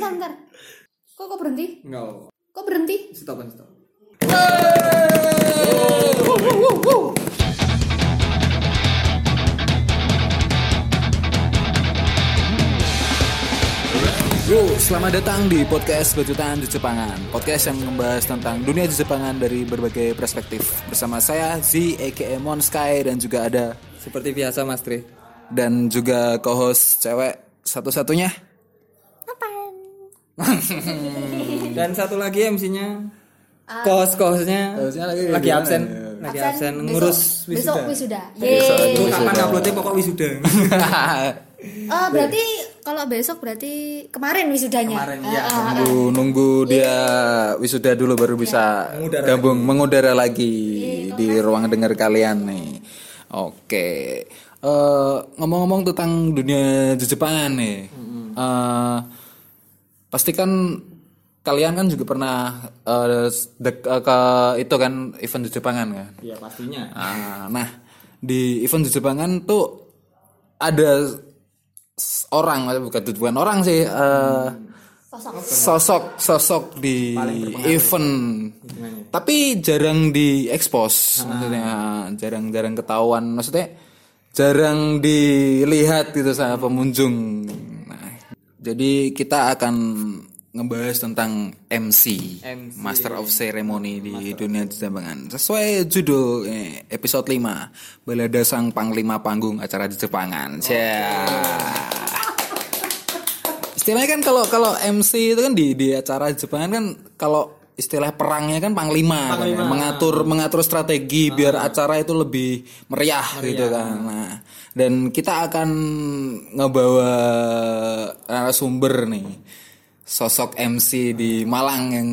bentar, bentar. Kok kok berhenti? Enggak. Kok berhenti? Stop, stop. Yo, selamat datang di podcast Bacutan Jepangan Podcast yang membahas tentang dunia Jepangan dari berbagai perspektif Bersama saya Z, aka Mon Sky Dan juga ada Seperti biasa Mas Tri. Dan juga co-host cewek satu-satunya Dan satu lagi MC-nya Kos-kosnya Kos-kosnya lagi lagi absen. ya? Lagi Absen absen besok- ngurus Besok wisuda. wisuda. Itu Yeay. kapan uploadnya pokok wisuda. Eh, berarti kalau besok berarti kemarin wisudanya. Kemarin, Ah, iya. ah, ah. Nunggu, nunggu dia wisuda dulu baru bisa Mengudara gabung mengudara lagi di ruang dengar kalian nih. Oke, Eh, ngomong-ngomong tentang dunia Jepangan nih, Eh, pasti kan kalian kan juga pernah eh, dek- eh, ke itu kan event Jepangan kan? Iya, pastinya. Ah, nah di event Jepangan tuh ada orang bukan bukan orang sih eh, Sosok. sosok sosok di event tapi jarang diekspos maksudnya jarang-jarang ketahuan maksudnya jarang dilihat gitu sama pengunjung nah, jadi kita akan ngebahas tentang MC, MC. Master of Ceremony di dunia Jepangan sesuai judul eh, episode 5 Balada Sang Panglima Panggung acara di Jepangan. Istilahnya kan kalau kalau MC itu kan di di acara Jepang kan kalau istilah perangnya kan panglima, kan ya. mengatur mengatur strategi biar acara itu lebih meriah, gitu kan nah dan kita akan ngebawa narasumber nih sosok MC di Malang yang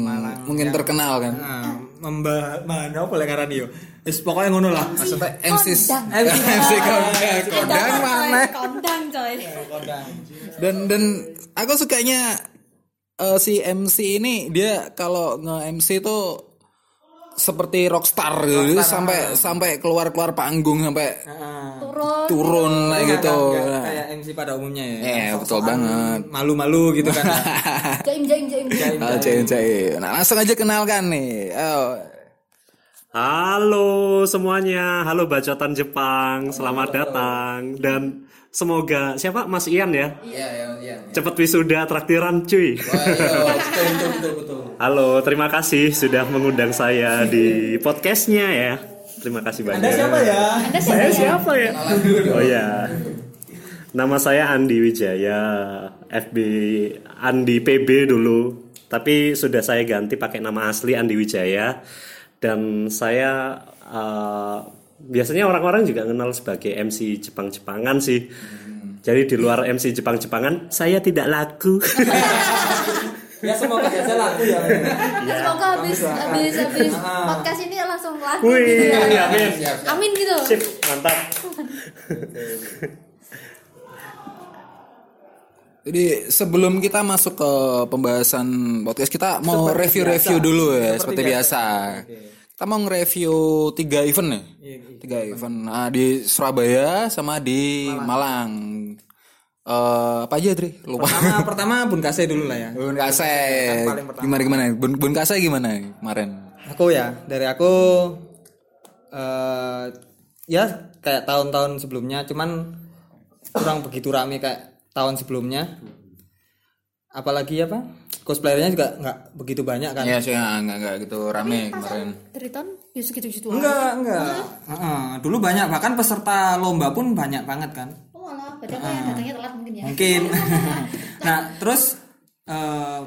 mungkin terkenal kan Nah, membah mana apa lek ngarani yo. Wis pokoke ngono lah. maksudnya MC. MC kondang kondang mana Kondang coy. dan dan aku sukanya eh, si MC ini dia kalau nge MC itu seperti rockstar gitu sampai sampai keluar keluar panggung sampai Heeh. Turun. turun lah gitu Nggak kayak MC pada umumnya ya. Eh, Yang betul banget. Malu-malu gitu kan. Jaim jaim jaim. jaim. Oh, cair, cair. Nah langsung aja kenalkan nih. Oh, Halo semuanya, halo bacotan Jepang, selamat datang dan semoga siapa Mas Ian ya, iya iya iya. cepet wisuda traktiran cuy. betul betul betul. Halo, terima kasih sudah mengundang saya di podcastnya ya. Terima kasih banyak. Anda siapa ya? Anda siapa Saya ya? siapa ya? Oh ya, nama saya Andi Wijaya, FB Andi PB dulu, tapi sudah saya ganti pakai nama asli Andi Wijaya dan saya eh, biasanya orang-orang juga kenal sebagai MC Jepang-Jepangan sih. Jadi di luar MC Jepang-Jepangan saya tidak laku. Ya semoga saja laku ya. Semoga habis habis habis podcast ini langsung laku Wih, gitu ya. amin. Amin gitu. Sip, mantap. Jadi sebelum kita masuk ke pembahasan podcast kita mau review-review dulu ya seperti biasa. Kita mau nge-review tiga event nih. Tiga event. Nah, di Surabaya sama di Malang. Eh apa aja, Tri? Lupa. Pertama pertama Bun Kase dulu lah ya. Bun Kase. pertama. Gimana gimana? Bun, Bun Kase gimana kemarin? Aku ya, dari aku eh ya kayak tahun-tahun sebelumnya, cuman kurang begitu rame kayak tahun sebelumnya. Apalagi apa? Cosplayernya juga nggak begitu banyak kan? Iya sih nggak nggak nggak gitu rame kemarin. Triton ya segitu-gitu Enggak, enggak. Heeh, dulu banyak bahkan peserta lomba pun banyak banget kan. Oh malah, berarti aku yang datangnya telat mungkin ya. Mungkin. nah, terus eh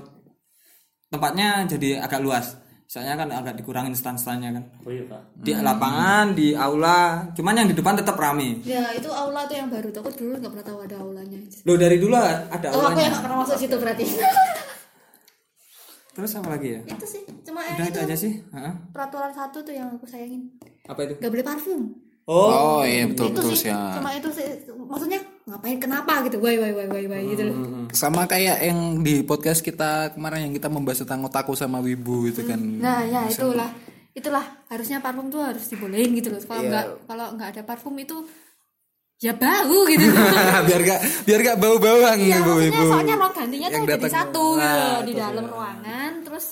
tempatnya jadi agak luas. Misalnya kan agak dikurangin stand-standnya kan. Oh iya pak. Di lapangan, di aula, cuman yang di depan tetap rame. Ya itu aula tuh yang baru tuh. Aku dulu nggak pernah tahu ada aulanya. Loh dari dulu ada Oh aku yang aulanya. nggak pernah masuk situ berarti. Terus apa lagi ya? itu sih, cuma Udah itu itu aja sih. Heeh. peraturan satu tuh yang aku sayangin. Apa itu? Gak boleh parfum. Oh, iya betul itu betul sih, sih. ya. cuma itu sih. Maksudnya ngapain? Kenapa gitu? Why why why why why gitu loh. Sama kayak yang di podcast kita kemarin yang kita membahas tentang otaku sama wibu itu kan. Nah ya itulah itulah harusnya parfum tuh harus dibolehin gitu loh. Kalau nggak kalau nggak ada parfum itu ya bau gitu biar gak biar gak bau bawang Iya, ibu ibu soalnya ruang gantinya tuh jadi satu gitu, di dalam ya. ruangan terus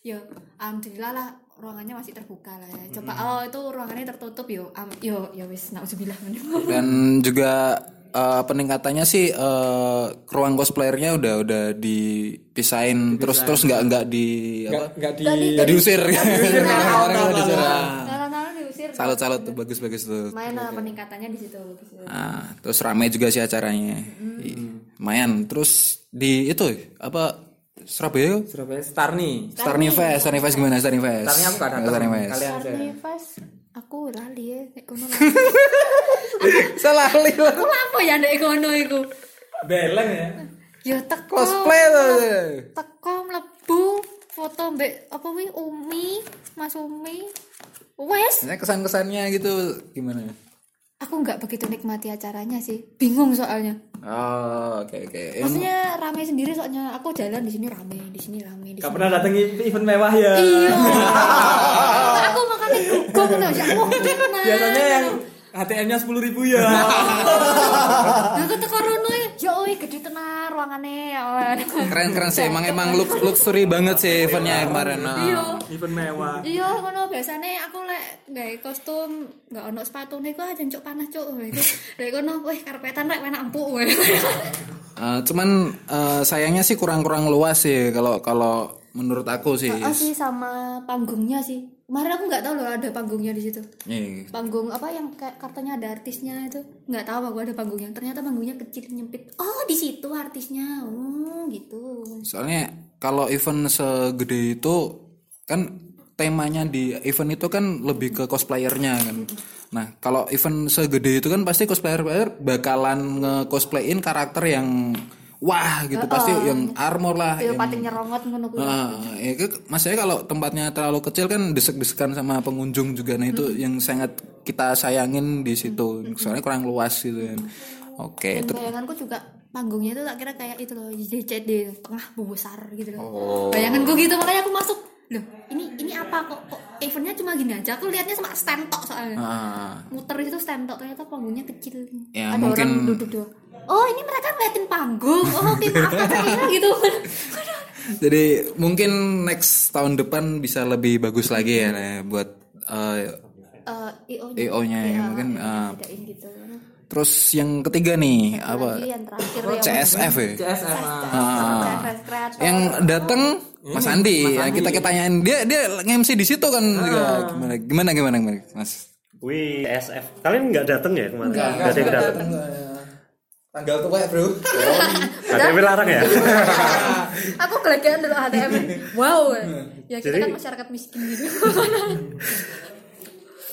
yo alhamdulillah lah ruangannya masih terbuka lah ya. Coba Hmm. oh itu ruangannya tertutup yo am, yo ya wis nauzubillah dan juga eh, peningkatannya sih eh, ruang cosplayernya udah udah dipisahin terus terus nggak nggak di apa nggak di nggak diusir nggak diusir. Nala-nala diusir. salut salut tuh bagus bagus tuh Main lah peningkatannya di situ. bagus. Nah, terus ramai juga sih acaranya. Ih, Lumayan. Terus di itu apa Surabaya Surabaya Starni Starni Fest, Starni Fest gimana Starni Fest? Starni aku gak datang Starni Fest. aja Karnivas aku lali ya kono. Salah li. Aku apa ya ndek kono iku? beleng ya Ya teko. Cosplay tuh. Teko mlebu foto mbek apa wi Umi, Mas Umi. Wes, Nah, kesan-kesannya gitu gimana? aku nggak begitu nikmati acaranya sih. Bingung soalnya. Oh, oke oke. Yang- Maksudnya rame sendiri soalnya aku jalan di sini rame, di sini rame, di gak sini. pernah datang event mewah ya Iya. aku makanya gugup tuh, biasanya yang HTM-nya sepuluh ribu ya aku tuh corona ya, ya oi gede tenar ruangannya ya. Keren keren sih. Emang emang lux luxury banget sih eventnya kemarin. Nah. Iya. event mewah Iya, ngono biasanya aku lek gawe kostum nggak ono sepatu nih kok aja cuk panas cuk. Lek kono weh karpetan rek enak empuk. Eh, cuman eh, sayangnya sih kurang-kurang luas sih kalau kalau menurut aku sih. Oh sih sama panggungnya sih. Kemarin aku nggak tahu loh ada panggungnya di situ. Iya. Panggung apa yang kayak kartunya ada artisnya itu nggak tahu aku ada panggungnya. Ternyata panggungnya kecil nyempit. Oh di situ artisnya. Oh gitu. Soalnya kalau event segede itu kan temanya di event itu kan lebih ke cosplayernya kan. Nah, kalau event segede itu kan pasti cosplayer bakalan nge-cosplayin karakter yang wah gitu pasti yang armor lah. Yo yang- pating nyerongot ngono. Ah, ya maksudnya kalau tempatnya terlalu kecil kan desek-desekan sama pengunjung juga. Nah, itu yang sangat kita sayangin di situ. Soalnya kurang luas gitu kan. Oke, Dan ter- bayanganku juga panggungnya itu tak kira kayak itu loh JCD tengah besar gitu loh. Oh. Bayanganku gitu makanya aku masuk. Loh, ini ini apa kok kok eventnya cuma gini aja. Aku lihatnya cuma stand tok soalnya. ah, Muter itu stand tok ternyata panggungnya kecil. Ya, Ada mungkin- orang duduk doang. Oh, ini mereka ngeliatin panggung. Oh, oke maaf kata saya gitu. Jadi mungkin next tahun depan bisa lebih bagus lagi ya Nah, buat eh, Eh, IO EO-nya ya mungkin. eh, bedain gitu. terus yang ketiga nih apa? Lagi yang terakhir ya. CSF ya. Ah. Yang datang Mas Andi, ya, kita tanyain dia dia nge-MC di situ kan juga gimana gimana gimana gimana Mas? Wih, SF. Kalian nggak datang ya kemarin? Nggak ada yang datang. Tanggal tua bro. KTP larang ya? aku kelegean dulu HTM wow ya kita Jadi- kan masyarakat miskin gitu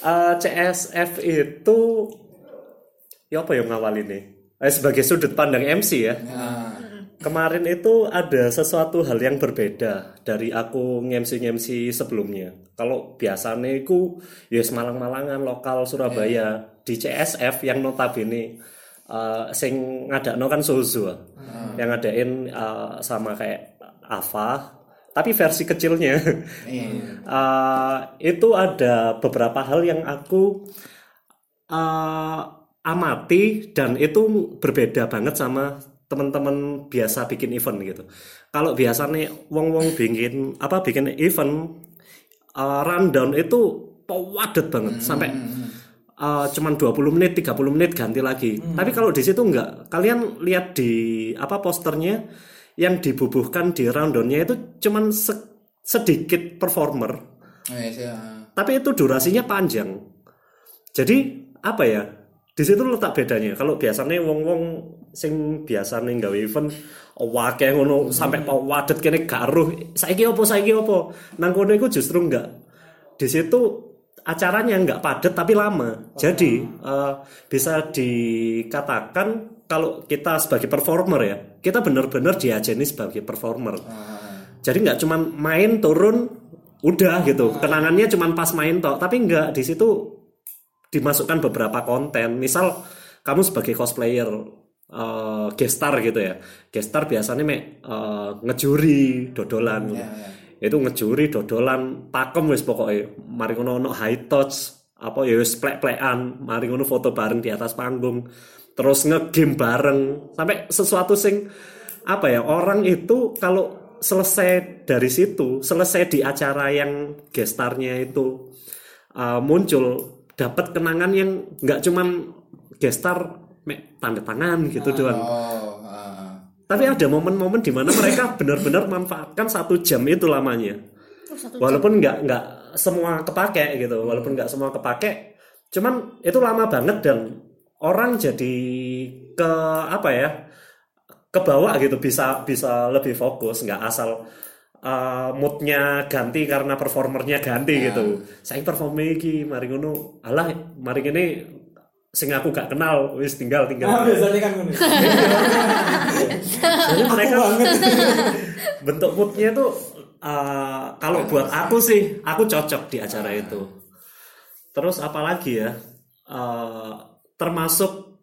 Eh, CSF itu ya apa yang ngawal ini? Eh, sebagai sudut pandang MC ya. Kemarin itu ada sesuatu hal yang berbeda dari aku ngemsi-ngemsi sebelumnya. Kalau biasanya itu ya Malang-Malangan lokal Surabaya di CSF yang notabene eh, sing ngadakno kan Sozo. Yang ngadain eh, sama kayak Ava tapi versi kecilnya. Eh, itu ada beberapa hal yang aku eh, amati dan itu berbeda banget sama teman-teman biasa bikin event gitu. Kalau biasanya wong-wong bikin apa bikin event uh, rundown itu padat banget sampai uh, cuman 20 menit, 30 menit ganti lagi. Tapi kalau di situ enggak. Kalian lihat di apa posternya yang dibubuhkan di rundownnya itu cuman se- sedikit performer Oh, iya, sih, ya. tapi itu durasinya panjang. Jadi apa ya? Di situ letak bedanya. Kalau biasanya wong-wong sing biasa nih gawe event wake ngono sampai pau wadet kene garuh. Saiki opo saiki opo. Nang kono iku justru enggak. Di situ acaranya enggak padat tapi lama. Jadi eh, bisa dikatakan kalau kita sebagai performer ya, kita benar-benar diajeni sebagai performer. Jadi nggak cuman main turun udah gitu. Kenangannya cuman pas main tok tapi nggak di situ dimasukkan beberapa konten. Misal kamu sebagai cosplayer eh gestar gitu ya. Gestar biasanya mek eh, ngejuri dodolan itu ngejuri dodolan pakem wis pokoknya mari ngono ono high touch apa ya wis plek-plekan mari ngono foto bareng di atas panggung terus ngegame bareng sampai sesuatu sing apa ya orang itu kalau selesai dari situ selesai di acara yang gestarnya itu uh, muncul dapat kenangan yang nggak cuman gestar tanda tangan gitu doang Oh, ah. Tapi ada momen-momen di mana mereka benar-benar manfaatkan satu jam itu lamanya. Oh, satu walaupun nggak nggak semua kepake gitu walaupun nggak semua kepake cuman itu lama banget dan orang jadi ke apa ya ke bawah gitu bisa bisa lebih fokus nggak asal uh, moodnya ganti karena performernya ganti gitu. Saya perform lagi mari ngono. Alah mari ini sing aku gak kenal wis tinggal tinggal. Ah, biasanya kan mereka bentuk moodnya tuh uh, kalau buat aku sih aku cocok di acara itu. Terus apalagi ya uh, termasuk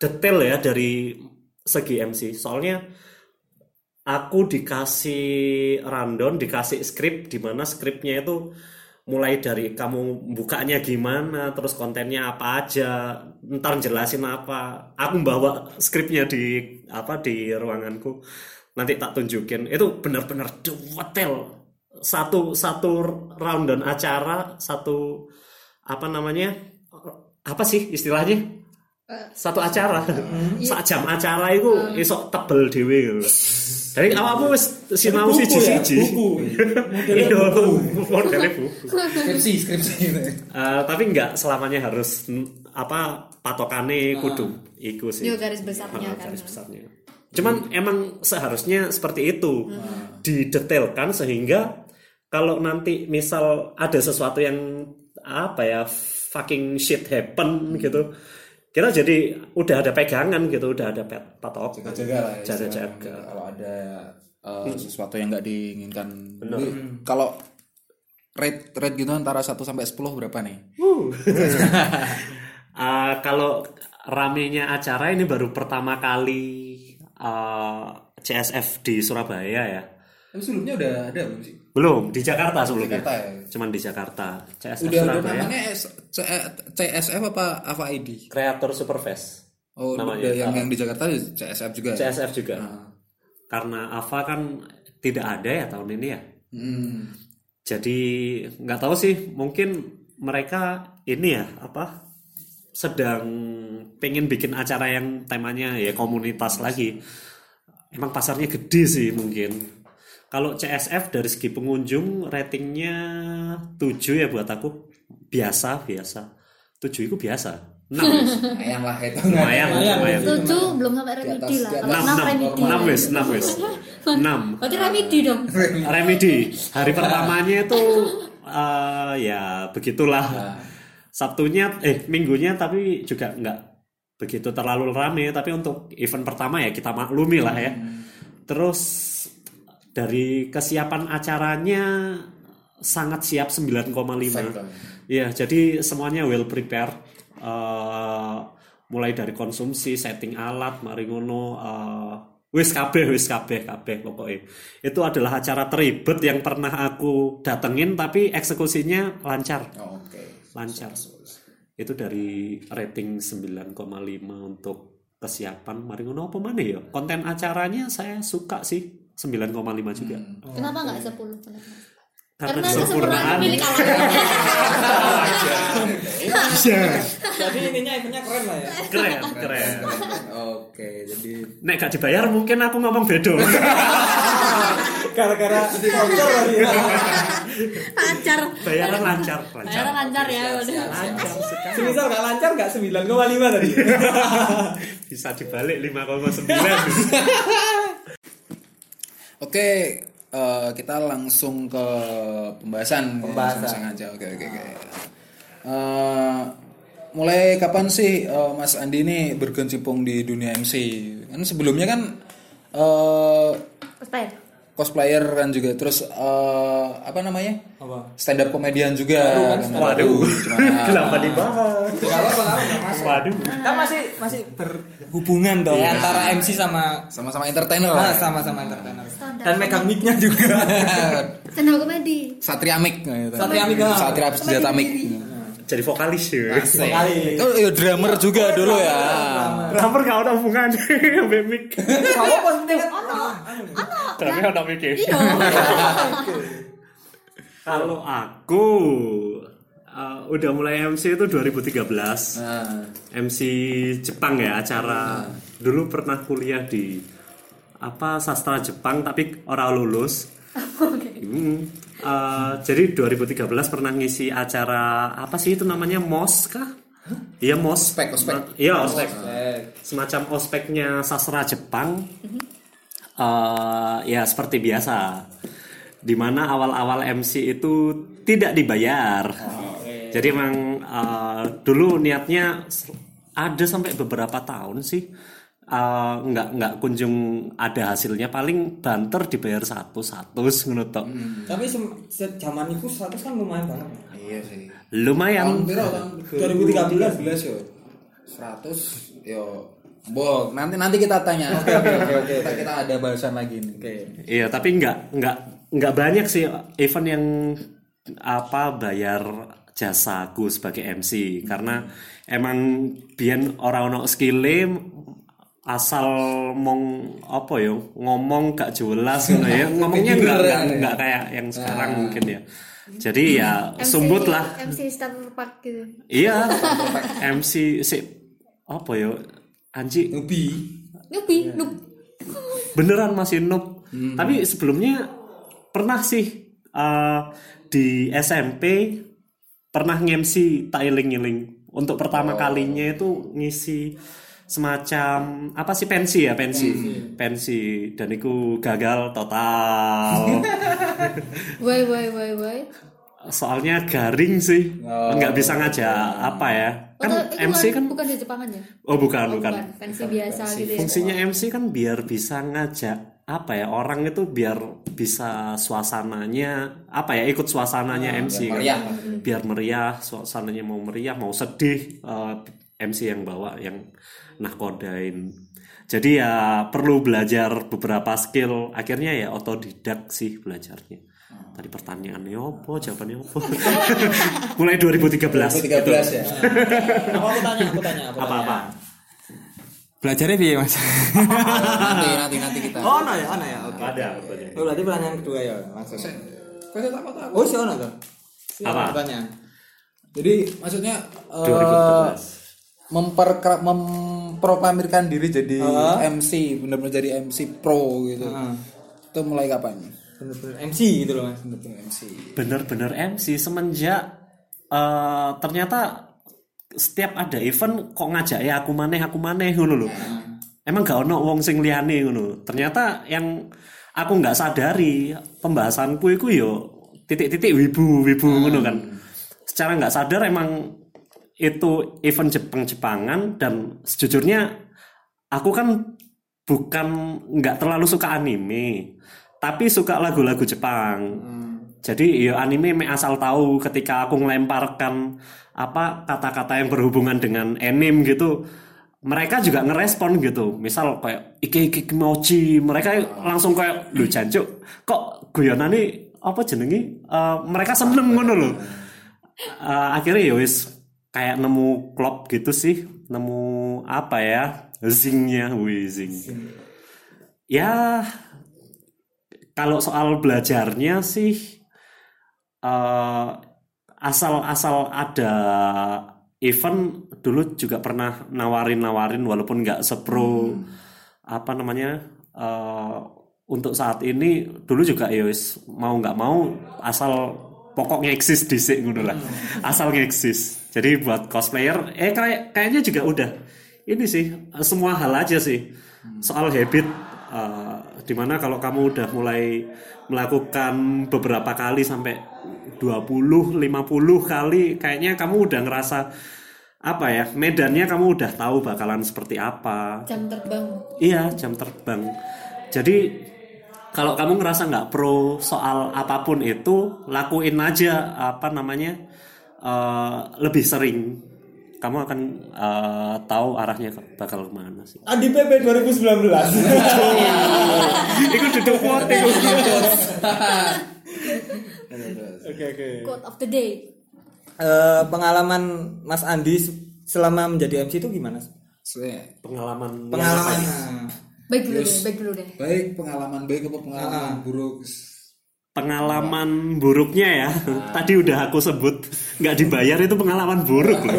detail ya dari segi MC soalnya aku dikasih rundown dikasih skrip di mana skripnya itu mulai dari kamu bukanya gimana terus kontennya apa aja ntar jelasin apa. Aku bawa skripnya di apa di ruanganku. Nanti tak tunjukin. Itu benar-benar detail satu satu rundown acara satu apa namanya? Apa sih istilahnya satu acara sak jam acara itu esok tebel dewe gitu. Jadi awakmu wis sinau Buku siji ya, siji. buku. Iya, modelnya buku. Skripsi, skripsi gitu. Tapi nggak selamanya harus apa patokannya kudu iku sih. Yo, garis besarnya kan. garis besarnya. Cuman emang seharusnya seperti itu didetailkan sehingga kalau nanti misal ada sesuatu yang apa ya fucking shit happen gitu kita jadi udah ada pegangan gitu udah ada pet- patok Jaga-jaga lah. Jaga-jaga. istilahnya. Kalau ada eh, sesuatu yang nggak diinginkan. Jadi, Kalau rate rate gitu antara 1 sampai 10 berapa nih? Eh, kalau ramenya acara ini baru pertama kali eh, CSF di Surabaya ya Tapi sebelumnya udah ada belum sih? belum di Jakarta sebelumnya Jakarta ya? cuman di Jakarta CSF Udah ada Surabaya namanya CSF apa apa ID? Kreator Superfest Oh, Namanya, udah yang yang di Jakarta CSF juga. ya? CSF juga karena AVA kan tidak ada ya tahun ini ya Hmm. jadi nggak tahu sih mungkin mereka ini ya apa sedang pengen bikin acara yang temanya ya komunitas lagi emang pasarnya gede sih mungkin kalau CSF dari segi pengunjung ratingnya 7 ya buat aku. Biasa biasa. 7 itu biasa. 6 Lumayan lah itu. lumayan lumayan Tujuh belum sampai remedi lah. Enam remedi. 6 wis 6 wis 6 Berarti remedi dong. remedi. Hari pertamanya itu eh, ya begitulah. Sabtunya eh minggunya tapi juga nggak begitu terlalu rame. Tapi untuk event pertama ya kita maklumi lah ya. Terus dari kesiapan acaranya sangat siap 9,5 ya jadi semuanya well prepared. Eh, mulai dari konsumsi setting alat mari ngono eh, wis kabeh wis kabeh kabeh pokoknya. Itu adalah acara teribet yang pernah aku datengin tapi eksekusinya lancar. Oh, Oke. lancar. Itu dari rating 9,5 untuk kesiapan. Mari ngono apa mana ya? Konten acaranya saya suka sih 9,5 juga Kenapa nggak sepuluh? Kenapa? karena Karena kesempurnaan milik Allah. Jadi intinya eventnya keren lah ya. keren keren Oke, jadi nek gak dibayar mungkin aku ngomong bedo Gara-gara sponsor lagi ya. Lancar. bayaran lancar lancar lancar ya. udah. lancar sekali Semisal gak lancar gak 9,5 tadi. bisa dibalik 5,9 Oke, eh, kita langsung ke pembahasan. Pembahasan. Langsung aja. Oke, oke, oke. Eh, mulai kapan sih eh, Mas Andi ini berkecimpung di dunia MC? Kan sebelumnya kan eh, Cosplayer. cosplayer kan juga terus eh, apa namanya? Apa? Stand up komedian juga. kan. waduh Cuma- kenapa dibahas Kalau apa apa waduh Kan masih masih berhubungan dong antara MC sama sama-sama entertainer Nah, sama-sama entertainer. Dan megang mic-nya juga. Stand up komedi. Satria Mik gitu. Satria Mik, ah. Satria senjata Mik. jadi vokalis ya. Sekali. Oh, iya drummer juga dulu ya. Drummer gak ada hubungan sampai mic. Kamu pas penting. Drummer ada mic. ya. Iya. Kalau aku uh, udah mulai MC itu 2013. Nah, MC Jepang ya acara dulu pernah kuliah di apa sastra Jepang tapi orang lulus. Hmm, uh, jadi 2013 pernah ngisi acara apa sih itu namanya MOS kah? Iya MOS. Ospek, ospek. Iya ospek. Semacam ospeknya sastra Jepang. Eh, ya seperti biasa. Di mana awal-awal MC itu tidak dibayar. Jadi emang eh, dulu niatnya ada sampai beberapa tahun sih eh, nggak nggak kunjung ada hasilnya paling banter dibayar satu satu ngono tok. Tapi zaman itu 100 kan lumayan banget. iya sih. Lumayan. Tahun piro tahun 2013. 2013 yo. 100 yo. Bo, nanti nanti kita tanya. Oke oke oke. Kita, kita ada bahasan lagi nih. Oke. Iya, tapi nggak nggak nggak banyak sih event yang apa bayar jasaku sebagai MC karena emang biyen ora ono skille asal mong apa ya ngomong gak jelas ngono ya. Ngomongnya nggak nggak nggak kayak yang sekarang mungkin ya. Jadi ya sumbut lah. MC starter pack gitu. iya. MC si apa ya anji Nubi. Nubi, nub. beneran masih noob. Tapi sebelumnya pernah sih eh, di SMP pernah ngemsi tailing-iling. Untuk pertama kalinya itu ngisi semacam apa sih pensi ya pensi pensi dan itu gagal total Woi, woi, woi, woi. soalnya garing sih nggak bisa ngajak apa ya Oh, kan itu MC bukan, kan bukan di Jepangan ya? oh bukan Oh, bukan Pensi biasa gitu ya. Fungsinya MC kan biar bisa ngajak apa ya orang itu biar bisa suasananya apa ya ikut suasananya MC kan. meriah. biar meriah suasananya mau meriah mau sedih eh, MC yang bawa yang nahkodain jadi ya perlu belajar beberapa skill akhirnya ya otodidak sih belajarnya tadi pertanyaannya apa jawabannya apa mulai 2013 2013 ya. Apa aku tanya, aku tanya, aku apa tanya. apa Belajarnya piye, Mas? nanti nanti nanti kita. Oh, no ya, oh, no ya. Oke. ada pertanyaan. Oh, berarti pertanyaan kedua ya, langsung. Kau tak apa? Oh, sih ono tuh. Apa? Pertanyaan. Jadi maksudnya eh, 2013. Memperkera memproklamirkan diri jadi Ah. MC, benar-benar jadi MC pro gitu. Ah. Itu mulai kapan? Bener-bener MC gitu loh, Mas. Benar-benar MC. bener-bener MC semenjak eh, ternyata setiap ada event kok ngajak ya aku maneh aku maneh ngono lho. Emang gak ono wong sing liyane ngono. Ternyata yang aku nggak sadari pembahasanku itu yo titik-titik wibu wibu ngono kan. Secara nggak sadar emang itu event Jepang-Jepangan dan sejujurnya aku kan bukan nggak terlalu suka anime tapi suka lagu-lagu Jepang. Jadi ya anime me asal tahu ketika aku melemparkan apa kata-kata yang berhubungan dengan anime gitu mereka juga ngerespon gitu. Misal kayak iki iki kimochi mereka langsung kayak lu jancuk kok guyonan ini apa jenengi? Eh, mereka seneng ngono loh Eh, akhirnya ya wis kayak nemu klub gitu sih nemu apa ya zingnya wih zing. Ya kalau soal belajarnya sih eh, asal-asal ada event dulu juga pernah nawarin-nawarin walaupun nggak sepro apa namanya eh, untuk saat ini dulu juga ya wis mau nggak mau asal pokoknya eksis di ngono lah. Asal eksis jadi buat cosplayer eh kayak kayaknya juga udah ini sih semua hal aja sih soal habit eh, di mana kalau kamu udah mulai melakukan beberapa kali sampai 20 50 kali kayaknya kamu udah ngerasa apa ya medannya kamu udah tahu bakalan seperti apa Jam terbang. Iya, jam terbang. Jadi kalau kamu ngerasa nggak pro soal apa pun itu, lakuin aja apa namanya eh, lebih sering. Kamu akan eh, tahu arahnya ke- bakal ke mana sih. Adi PP 2019. Ikut duduk quote itu. Oke, oke. Quote of the day. eh, pengalaman Mas Andi selama menjadi MC itu gimana? Pengalaman Pengalaman. baik dulu deh baik dulu deh baik pengalaman baik apa pengalaman buruk pengalaman buruknya ya. Tadi udah aku sebut nggak dibayar itu pengalaman buruk loh.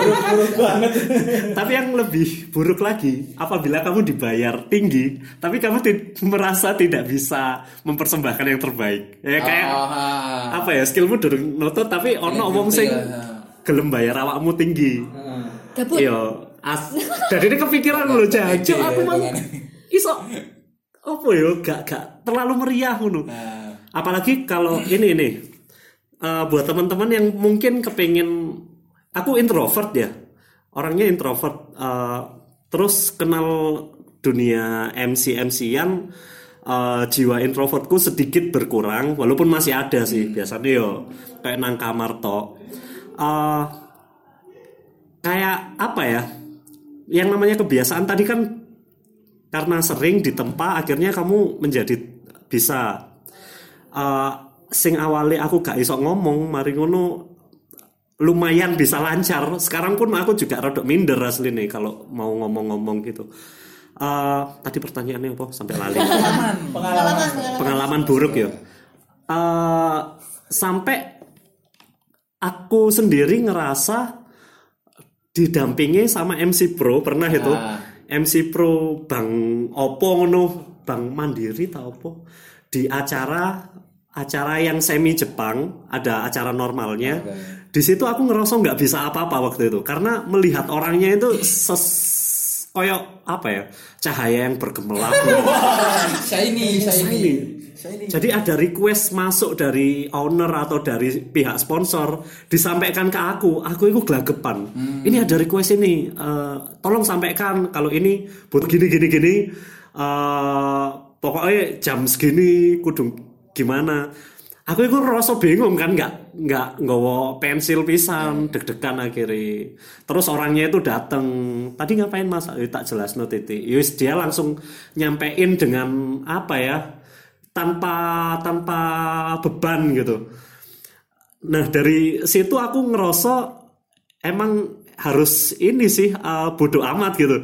tapi yang lebih buruk lagi apabila kamu dibayar tinggi tapi kamu ti- merasa tidak bisa mempersembahkan yang terbaik. Ya kayak Ah, apa ya skillmu durung nutut tapi ono wong sing gelem bayar awakmu tinggi. gabut Iya, as dari ini kepikiran loh jajo aku mau iso. Apa ya gak gak terlalu meriah ngono. Apalagi kalau ini nih eh, buat teman-teman yang mungkin kepengen aku introvert ya. Orangnya introvert. Eh, terus kenal dunia MC MC-an eh, jiwa introvertku sedikit berkurang walaupun masih ada sih. Biasanya yo kayak nang kamar tok. Eh, kayak apa ya? Yang namanya kebiasaan tadi kan karena sering ditempa akhirnya kamu menjadi bisa. Eh, sing awali aku gak iso ngomong mari ngono lumayan bisa lancar. Sekarang pun aku juga rodok minder asli nih kalau mau ngomong-ngomong gitu. Eh, tadi pertanyaannya apa? Sampai lali. Pengalaman. Pengalaman. Pengalaman buruk ya. Eh, sampai aku sendiri ngerasa didampingi sama MC Pro. Pernah itu? MC Pro Bang Opo ngono? Bang Mandiri tau apa? Di acara acara yang semi Jepang ada acara normalnya. Di situ aku ngerasa nggak bisa apa-apa waktu itu karena melihat orangnya itu ses koyok apa ya cahaya yang bergemerlap shiny shiny. Jadi ada request masuk dari owner atau dari pihak sponsor disampaikan ke aku, aku itu gelagepan. Ini ada request ini, eh, tolong sampaikan kalau ini butuh gini gini gini. eh, pokoknya jam segini kudu gimana. Aku itu rasa bingung kan nggak nggak nggawa pensil pisan deg-degan akhirnya. Terus orangnya itu datang. Tadi ngapain mas? Eh, tak jelas no titik. Yus dia langsung nyampein dengan apa ya? tanpa tanpa beban gitu. Nah dari situ aku ngerasa emang harus ini sih uh, bodoh amat gitu.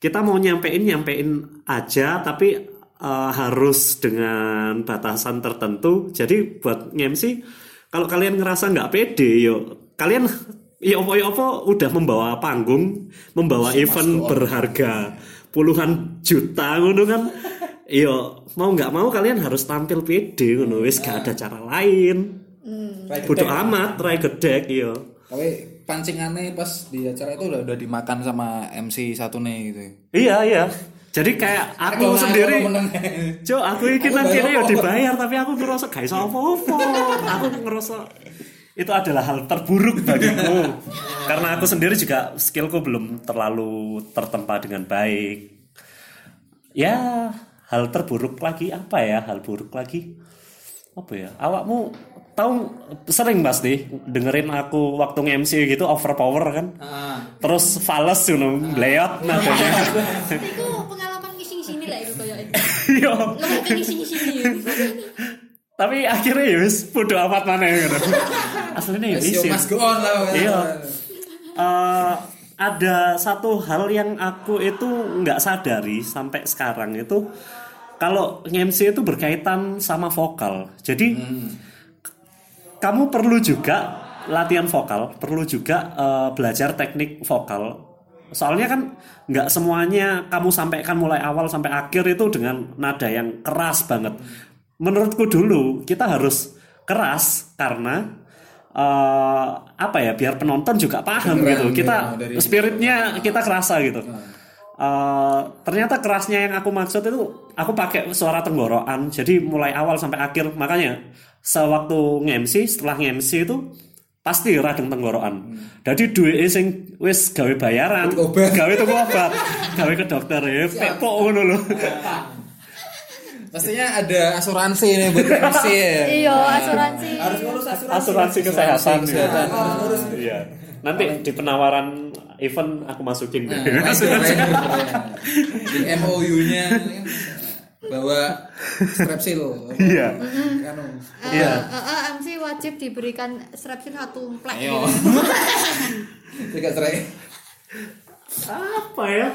Kita mau nyampein nyampein aja tapi uh, harus dengan batasan tertentu. Jadi buat MC kalau kalian ngerasa nggak pede yo kalian ya opo ya opo udah membawa panggung, membawa event berharga puluhan juta ngono kan. Iya, mau nggak mau kalian harus tampil pede ngono wis gak ada cara lain. Bodoh amat, rai gedek iya. tapi pancingannya pas di acara itu udah udah dimakan sama MC satu nih gitu Iya, iya. Jadi kayak aku sendiri Cuk, aku iki nang kene ya dibayar tapi aku ngerasa gak iso apa-apa. Aku ngerasa itu adalah hal terburuk bagiku. Karena aku sendiri juga skillku belum terlalu tertempa dengan baik. Ya, hal terburuk lagi apa ya? Hal buruk lagi apa ya? Awakmu tahu sering Mas nih dengerin aku waktu nge-MC gitu overpower kan? Terus fales you know, bleot nadanya. Iya. sini tapi akhirnya ya wis bodo amat mana ya gitu. aslinya ya Yo isin mas go on lah iya. Eh, ada satu hal yang aku itu nggak sadari sampai sekarang itu kalau MC itu berkaitan sama vokal. Jadi kamu perlu juga latihan vokal perlu juga eh, belajar teknik vokal soalnya kan nggak semuanya kamu sampaikan mulai awal sampai akhir itu dengan nada yang keras banget. Menurutku dulu kita harus keras karena eh, apa ya biar penonton juga paham Keren, gitu. Kita ya, dari- spiritnya kita kerasa gitu. Eh, ternyata kerasnya yang aku maksud itu aku pakai suara tenggorokan. Jadi mulai awal sampai akhir makanya sewaktu nge-MC setelah nge-MC itu pasti radeng tenggorokan. Jadi duit sing wis gawe bayaran Obat. gawe tuku obat gawe ke dokter ya pepok ngono lho. Pastinya ada asuransi nih buat ya? Iya asuransi. Harus ngurus asuransi. Asuransi kesehatan kesehatan. iya. Nanti di penawaran event aku masukin. Nah, keren, keren. di MOU nya bawa strepsil iya Anu, Iya. Eh, eh, MC wajib diberikan strapsin satu plek Ayo. gitu. Tiga cerai. apa ya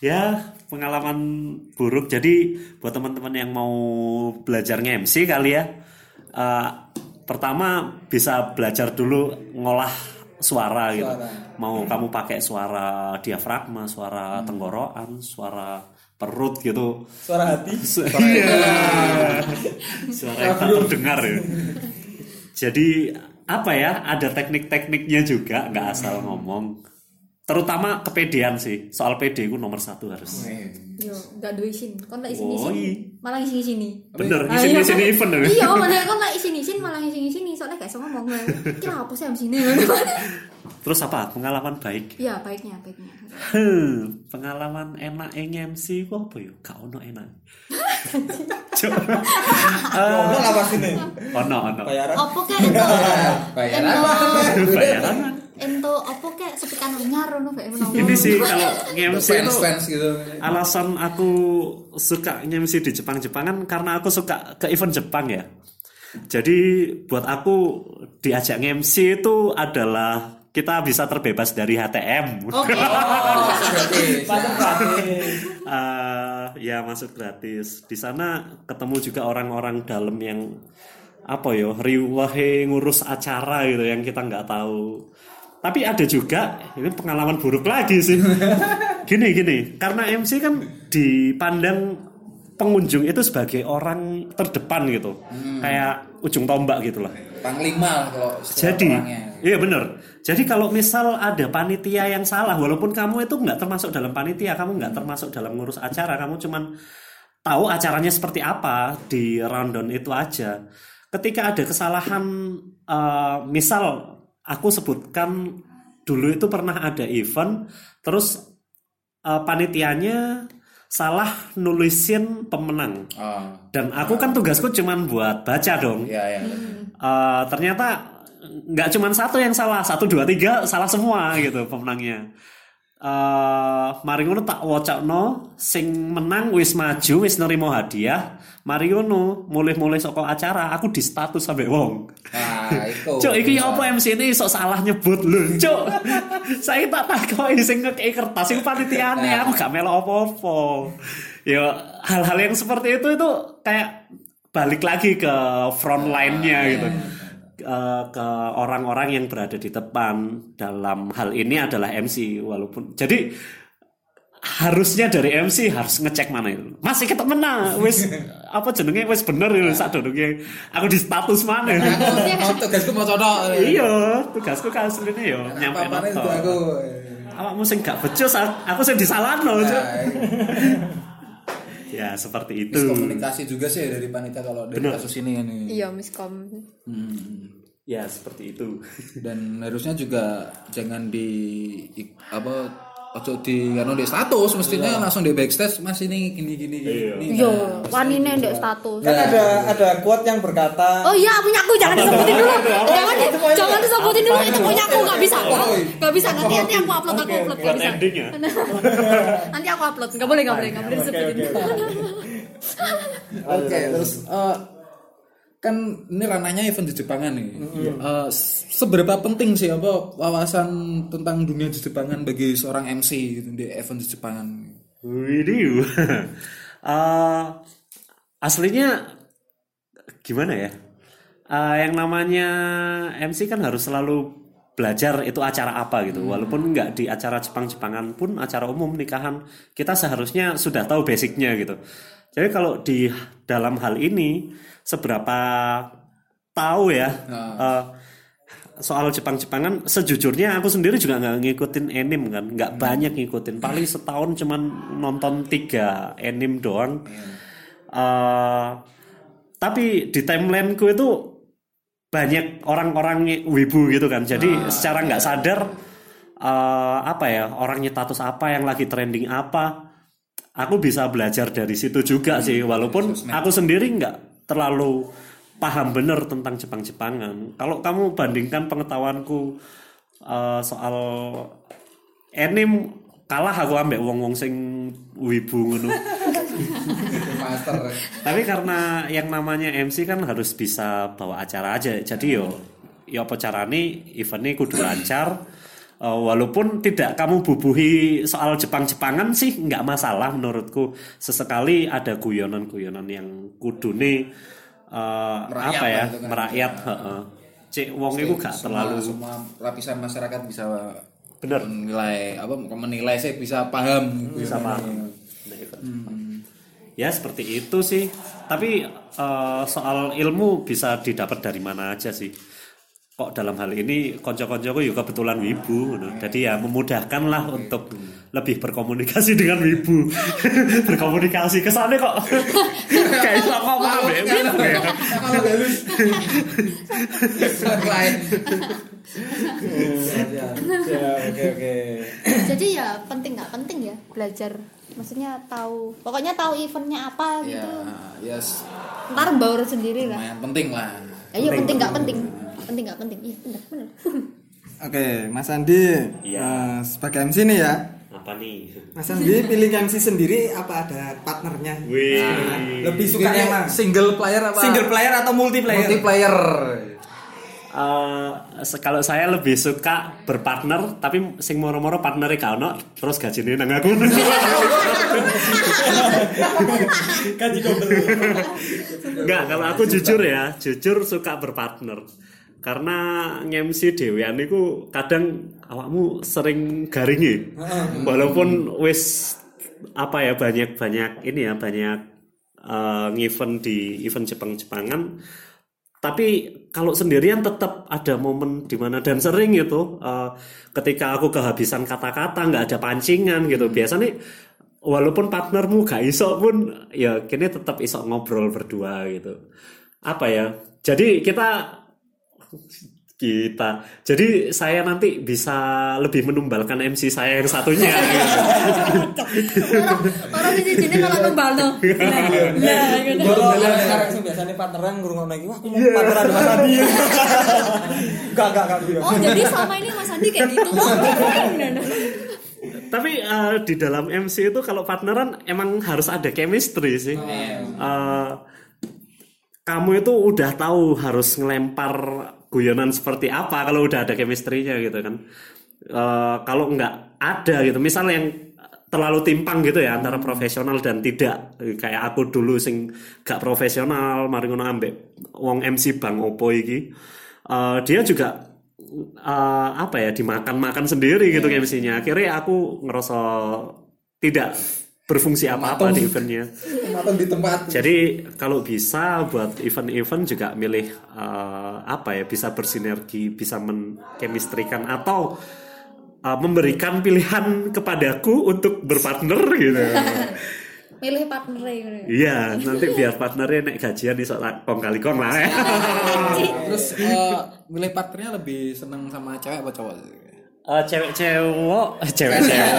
ya pengalaman buruk jadi buat teman-teman yang mau belajar MC kali ya eh, pertama bisa belajar dulu ngolah suara gitu mau kamu pakai suara diafragma suara tenggorokan suara perut gitu Suara hati. Iya. Suara yang tak terdengar ya. Jadi apa ya? Ada teknik-tekniknya juga, nggak asal ngomong. Terutama kepedean sih. Soal pede itu nomor satu harus. Yo, gak duwe isin. Kon Oh, isin-isin. iya. Malah isin-isini. Bener, Ah, ngisi iya, ngisi kan? event ya. Iya, malah kon lek isin-isin malah isin-isini soalnya gak iso ngomong. Kira apa sih MC ini? Terus apa? Pengalaman baik. Iya, baiknya, baiknya. Hmm, pengalaman enak yang MC ku apa ya? Gak ono enak. Cuk. Ono lah pasti nih. Ono ono. Bayaran. Apa kek ento? Bayaran. Ento Bayaran. ento apa kek sepikan anyar ngono kayak menawa. Ini sih kalau MC itu Fans fans gitu. alasan aku suka MC di Jepang-Jepangan karena aku suka ke event Jepang ya. Jadi buat aku diajak MC itu adalah kita bisa terbebas dari HTM. Oke. Gratis. Pasang gratis. Eh, ya masuk gratis. Di sana ketemu juga orang-orang dalam yang apa yo riwahe ngurus acara gitu yang kita nggak tahu. Tapi ada juga ini pengalaman buruk lagi sih. gini gini, karena MC kan dipandang pengunjung itu sebagai orang terdepan gitu, kayak ujung tombak gitu lah. Panglima kalau Jadi, orangnya. iya bener. Jadi kalau misal ada panitia yang salah, walaupun kamu itu nggak termasuk dalam panitia, kamu nggak termasuk dalam ngurus acara, kamu cuman tahu acaranya seperti apa di rundown itu aja. Ketika ada kesalahan, eh, misal aku sebutkan dulu itu pernah ada event, terus eh, panitianya salah nulisin pemenang, Oh, dan aku kan tugasku cuman buat baca dong. iya iya. Eh, ternyata nggak cuma satu yang salah satu dua tiga salah semua gitu pemenangnya eh mari ngono tak wocokno sing menang wis maju wis nerimo hadiah mari ngono mulai-mulai saka acara aku di status sampai wong Nah, itu. Cuk, iki ya apa MC ini sok salah nyebut lho, Cuk. Saya tak takoki sing ngekei kertas iku panitiane, aku gak melok apa-apa. Ya hal-hal yang seperti itu itu kayak balik lagi ke front line-nya gitu. Eh, ke orang-orang yang berada di depan dalam hal ini adalah MC walaupun jadi harusnya dari MC harus ngecek mana itu. Masih kita menang wis apa jenenge? Wis bener itu sak durunge aku di status mana? Aku tugasku mau codok. iya tugasku kan aslinya ya nyampe Apa-apanya itu noto aku. awakmu sing gak becus aku sing disalahno. Ya seperti itu komunikasi juga sih dari panitia kalau dari Bener. kasus ini kan. Iya, miskom. Hmm. ya seperti itu Dan harusnya juga jangan di apa ojo di kan di status mestinya langsung di backstage mas ini gini gini gini. Yo, wanine ndek status. Kan ada ada quote yang berkata Oh iya, punya aku jangan disebutin dulu. Jangan di, jangan disebutin dulu itu punya aku nggak bisa aku. Nggak bisa nanti nanti aku upload aku upload nggak bisa. Nanti aku upload. Nggak boleh nggak boleh nggak boleh disebutin. Oke, terus eh, kan ini ranahnya event di Jepangan nih. Eh, s- seberapa penting sih apa wawasan tentang dunia di Jepangan bagi seorang MC gitu di event di Jepangan? Widih. Eh, aslinya gimana ya? Eh, yang namanya MC kan harus selalu belajar itu acara apa gitu. Walaupun nggak di acara Jepang-Jepangan pun acara umum nikahan kita seharusnya sudah tahu basicnya gitu. Jadi kalau di dalam hal ini seberapa tahu ya eh, soal Jepang-Jepangan sejujurnya aku sendiri juga nggak ngikutin anime kan nggak banyak ngikutin. Paling setahun cuman nonton tiga anime doang. Eh, tapi di timelineku itu banyak orang-orang wibu gitu kan. Jadi secara nggak sadar eh, apa ya orangnya status apa yang lagi trending apa aku bisa belajar dari situ juga sih walaupun aku sendiri nggak terlalu paham bener tentang Jepang-Jepangan kalau kamu bandingkan pengetahuanku eh, soal anime kalah aku ambek wong-wong sing wibu ngono master. Tapi karena yang namanya MC kan harus bisa bawa acara aja. Jadi yo yo apa carane eventnya kudu lancar. Eh, walaupun tidak kamu bubuhi soal Jepang-Jepangan sih nggak masalah menurutku. Sesekali ada guyonan-guyonan yang kudune Merakyat apa ya kan. merakyat. heeh. Cek wong itu gak Semua- terlalu semua lapisan masyarakat bisa Bener. menilai apa menilai saya bisa paham bisa paham. Nah, itu. Ya seperti itu sih. Tapi eh, soal ilmu bisa didapat dari mana aja sih. Kok dalam hal ini konco-koncoku juga kebetulan wibu, ngono. jadi ya memudahkan lah untuk lebih berkomunikasi dengan wibu, berkomunikasi. Kesannya kok kayak kok paham ya, wibu ya. jadi ya penting nggak penting ya belajar. Maksudnya tahu pokoknya tahu eventnya apa ya gitu. Ya s- ntar baur sendiri lah. Penting lah. Ya iya penting nggak penting penting nggak penting. Iya benar benar oke Mas Andi Iya. eh, sebagai MC nih ya. Apa nih? Mas Andi pilih MC sendiri apa ada partnernya? Wih. lebih suka yang mana? single player apa? Single player atau multiplayer? Multiplayer. Eh, se- kalau saya lebih suka berpartner tapi sing moro-moro partnernya gak ono terus gajinya nang aku. Gaji double Enggak, kalau aku jujur ya, jujur suka berpartner. Karena ngemsi dewean niku kadang awakmu sering garingi. Walaupun wis apa ya banyak-banyak ini ya banyak eh, ngevent di event Jepang-Jepangan. Tapi kalau sendirian tetap ada momen di mana dan sering gitu eh, ketika aku kehabisan kata-kata nggak ada pancingan gitu. Biasanya walaupun partnermu gak iso pun ya kini tetap iso ngobrol berdua gitu. Apa ya jadi kita kita. Jadi saya nanti bisa lebih menumbalkan MC saya yang satunya. Gitu. orang orang gitu sekarang sih biasanya partneran ngurung lagi wah aku mau partneran Mas Andi. Enggak enggak enggak oh jadi selama ini mas Andi kayak gitu. Keren Tapi di dalam MC itu kalau partneran emang harus ada chemistry sih. Eh, kamu itu udah tahu harus ngelempar guyonan seperti apa kalau udah ada chemistry-nya gitu kan. Eh, kalau nggak ada gitu, misal yang terlalu timpang gitu ya antara profesional dan tidak kayak aku dulu sing gak profesional mari ngono ambek wong MC Bang Opo iki Eh, dia juga eh, apa ya dimakan-makan sendiri gitu MC-nya. Akhirnya aku ngerasa tidak berfungsi apa-apa di eventnya. matang di tempat Jadi kalau bisa buat event-event juga milih eh, apa ya bisa bersinergi, bisa menchemistrikan atau eh, memberikan pilihan kepadaku untuk berpartner gitu. milih partner ya Iya, nanti biar partnernya naik gajian iso tak kong kali kong lah. ya. terus eh, milih partnernya lebih seneng sama cewek apa cowok Eh, cewek cewek cewek cewek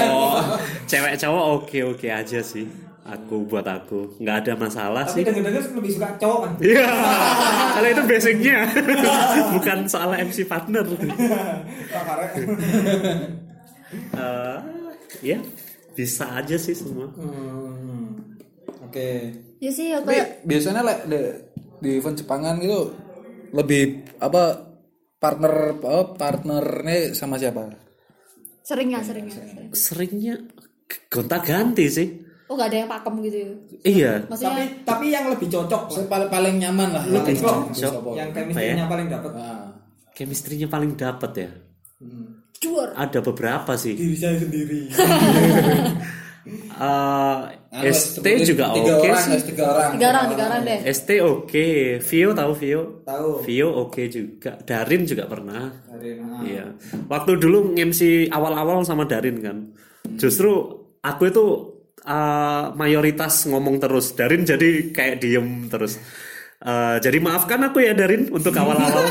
cewek cowok oke oke aja sih. Aku buat aku. Nggak ada masalah tapi sih. denger-denger lebih suka cowok kan? Iya, kalau itu basicnya. Bukan soal MC partner. Eh, ya bisa aja sih semua. Hmm, oke. Ya sih ya tapi kayak biasanya le, le- di event Jepangan gitu lebih apa partner apa partnernya sama siapa sering ya sering ya sering. Seringnya gonta ganti sih. oh gak ada yang pakem gitu ya Iya. tapi maksudnya tapi yang lebih cocok lah. paling paling nyaman lah lebih cocok. yang Apa ya? chemistry-nya paling dapat Nah, Chemistry-nya paling dapat ya. juar Ada beberapa sih. diri saya sendiri Eh, anu, ST juga oke orang, sih. tiga orang tiga orang tiga orang deh ST oke, Vio tahu Vio? tahu Vio oke juga, Darin juga pernah. Dari- Iya. Waktu dulu nge-MC awal-awal sama Darin kan. Justru aku itu uh, mayoritas ngomong terus. Darin jadi kayak diem terus. Uh, jadi maafkan aku ya Darin untuk awal-awal.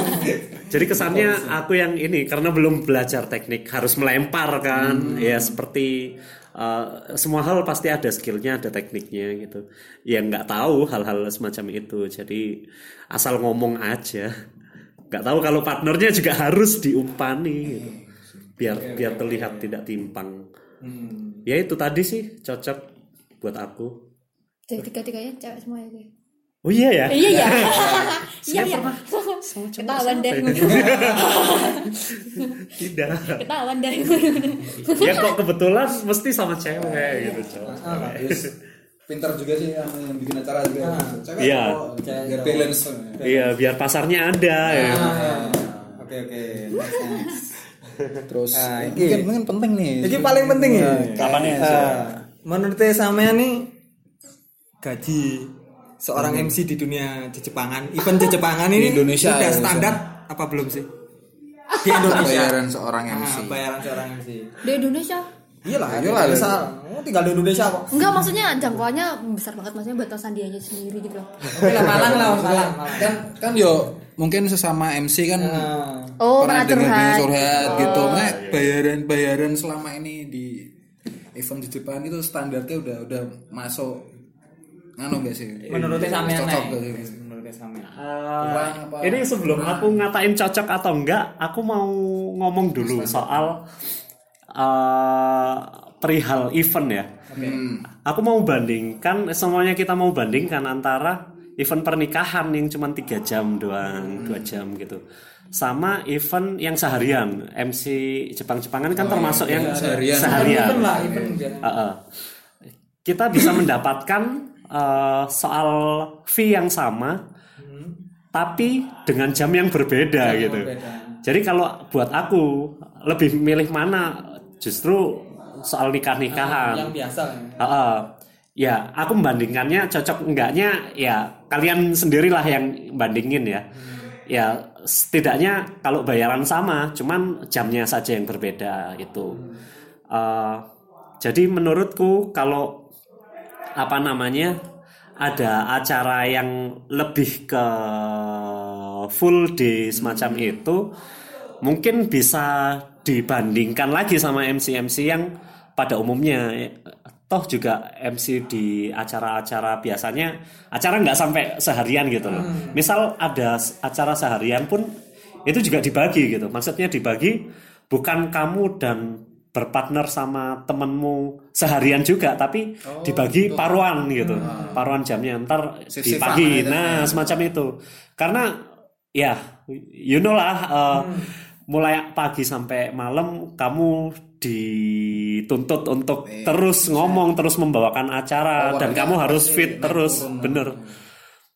jadi kesannya aku yang ini karena belum belajar teknik harus melempar kan. Ya seperti uh, semua hal pasti ada skillnya, ada tekniknya gitu. Ya nggak tahu hal-hal semacam itu. Jadi asal ngomong aja nggak tahu kalau partnernya juga harus diumpani gitu. biar biar terlihat tidak timpang ya itu tadi sih cocok buat aku Jadi tiga-tiganya cewek semua ya. Oh iya ya. Iya iya. Iya iya. Ketahuan deh. Tidak. Ketahuan deh. ya kok kebetulan mesti sama cewek gitu, cowok. Pintar juga sih yang, yang bikin acara juga. Cewek Iya. biar balance. Iya, biar pasarnya ada ya. Oke oke. Terus Ah, iki. mungkin mungkin penting nih. Jadi paling penting ya. Apa nih? Eh, menurut sampean nih gaji seorang MC di dunia Jepangan, event Jepangan ini Di Indonesia, udah Indonesia. standar apa belum sih? Di Indonesia. bayaran seorang Ah, MC. bayaran seorang MC. Di Indonesia. Iyalah, Iyalah, Indonesia. Oh, tinggal di Indonesia kok. Enggak maksudnya jangkauannya besar banget maksudnya buat Sandianya sendiri gitu loh. Oke lah, Malang lah, Malang. Malang. Kan kan yo mungkin sesama MC kan Ah, Oh, pernah dengar dengar curhat. curhat gitu. Makanya bayaran bayaran selama ini di event di Jepang itu standarnya udah udah masuk gak sih? menurut sampean Cocok nih. gak sih? Menurut sampean. Apa? ini sebelum aku ngatain cocok atau enggak, aku mau ngomong dulu soal eh, perihal event ya. Aku mau bandingkan, semuanya kita mau bandingkan antara event pernikahan yang cuma tiga jam doang, dua jam gitu, sama event yang seharian. MC Jepang-Jepangan kan termasuk yang seharian. seharian. Event lah, event biar. Heeh. kita bisa mendapatkan eh, soal fee yang sama, tapi dengan jam yang berbeda gitu. berbeda. Jadi kalau buat aku lebih milih mana justru soal nikah-nikahan. Yang biasa lah. Heeh. ya, aku membandingkannya cocok enggaknya ya kalian sendirilah yang bandingin ya. Ya, setidaknya kalau bayaran sama, cuman jamnya saja yang berbeda itu. Eh, jadi menurutku kalau apa namanya ada acara yang lebih ke full day semacam itu mungkin bisa dibandingkan lagi sama MC-MC yang pada umumnya. Toh juga MC di acara-acara biasanya acara nggak sampai seharian gitu loh. Misal ada acara seharian pun itu juga dibagi gitu. Maksudnya dibagi bukan kamu dan berpartner sama temenmu seharian juga tapi dibagi paruan gitu. Paruan jamnya ntar di Shift-shiftan pagi. gitu. nah semacam itu. Karena ya you know lah uh, mulai pagi sampai malam kamu dituntut untuk terus ngomong terus membawakan acara dan kamu harus fit terus. bener.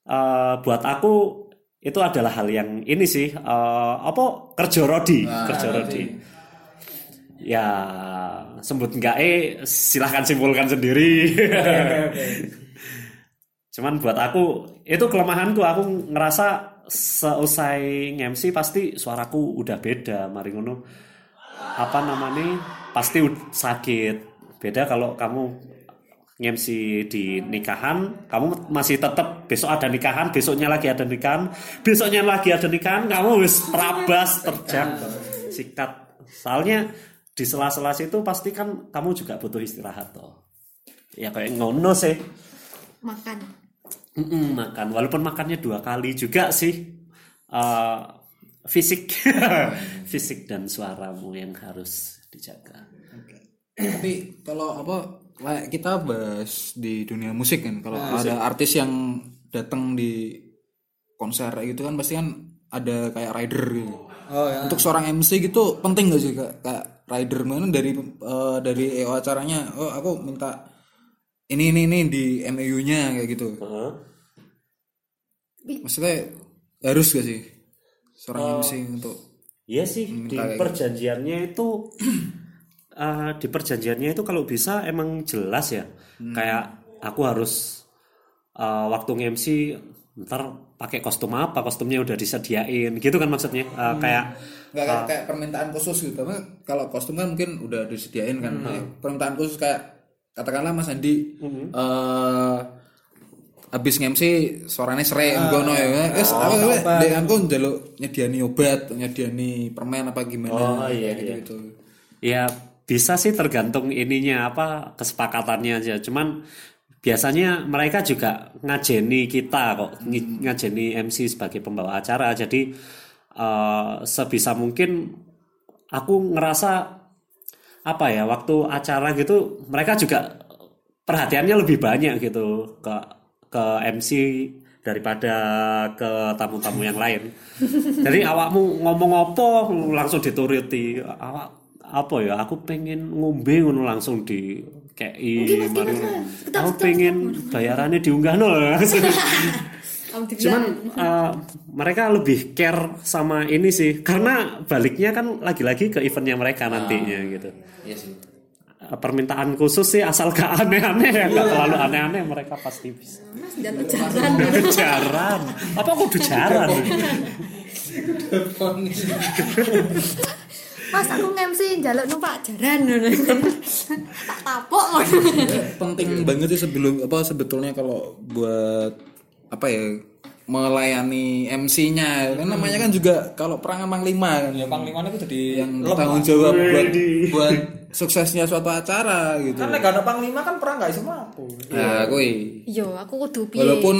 Uh, buat aku itu adalah hal yang ini sih uh, apa kerja rodi. kerja rodi ya sebut enggak eh silahkan simpulkan sendiri. Cuman buat aku itu kelemahanku aku ngerasa seusai MC pasti suaraku udah beda mari ngono. Apa namanya pasti sakit. Beda kalau kamu MC di nikahan kamu masih tetap besok ada nikahan besoknya lagi ada nikahan besoknya lagi ada nikahan kamu wis terabas terjang. Sikat. Soalnya di sela-sela situ pasti kan kamu juga butuh istirahat toh. Ya kayak ngono sih. Makan. Mm-mm, makan. Walaupun makannya dua kali juga sih. Eh, fisik. Fisik dan suaramu yang harus dijaga. Tapi kalau apa kayak kita bahas di dunia musik kan. Kalau ada artis yang datang di konser kayak gitu kan pasti kan ada kayak rider gitu. Oh ya. Untuk seorang MC gitu penting gak sih kak, kayak rider mana dari eh, dari EO acaranya oh aku minta ini ini ini di MAU-nya kayak gitu. Maksudnya harus gak sih seorang MC untuk Iya sih di gitu. perjanjiannya itu eh, di perjanjiannya itu kalau bisa emang jelas ya Hmm. kayak aku harus eh, waktu MC ntar pakai kostum apa kostumnya udah disediain gitu kan maksudnya? Hmm. kayak nggak kayak, kayak permintaan khusus gitu. Tapi kalau kostum kan mungkin udah disediain kan. Nah, permintaan khusus kayak katakanlah Mas Andi eh habis ngemsi suaranya serai ngono ya. wes apa apa dek aku njaluk nyediani obat nyediani permen apa gimana Oh, iya, gitu iya. gitu Ya bisa sih tergantung ininya apa kesepakatannya aja. Cuman biasanya mereka juga ngajeni kita kok ngi- ngajeni MC sebagai pembawa acara. Jadi eh, sebisa mungkin aku ngerasa apa ya waktu acara gitu mereka juga perhatiannya lebih banyak gitu ke ke MC daripada ke tamu-tamu yang lain. Jadi awakmu ngomong apa langsung dituruti. Awak apa ya? Aku pengen ngombe langsung di Gimana, Mas? Kita- Aku pengen bayarannya diunggah nol. Cuman uh, mereka lebih care sama ini sih karena baliknya kan lagi-lagi ke eventnya mereka nantinya gitu. Iya sih. Uh, Permintaan khusus sih asal gak aneh-aneh ya, gak terlalu aneh-aneh mereka pasti bisa. Mas jatuh jalan. Jaran, apa kudu jaran? Mas aku nge-MC njaluk numpak jaran ngono. Tak tapok ngono. penting banget sih sebelum apa sebetulnya kalau buat apa ya melayani MC-nya kan namanya kan juga kalau perang emang lima kan Ya panglimanya itu jadi yang tanggung jawab buat buat suksesnya suatu acara gitu. Kan lek gak ada panglima kan perang gak iso mampu. Nah, kuwi. Yo, aku kudu piye. Walaupun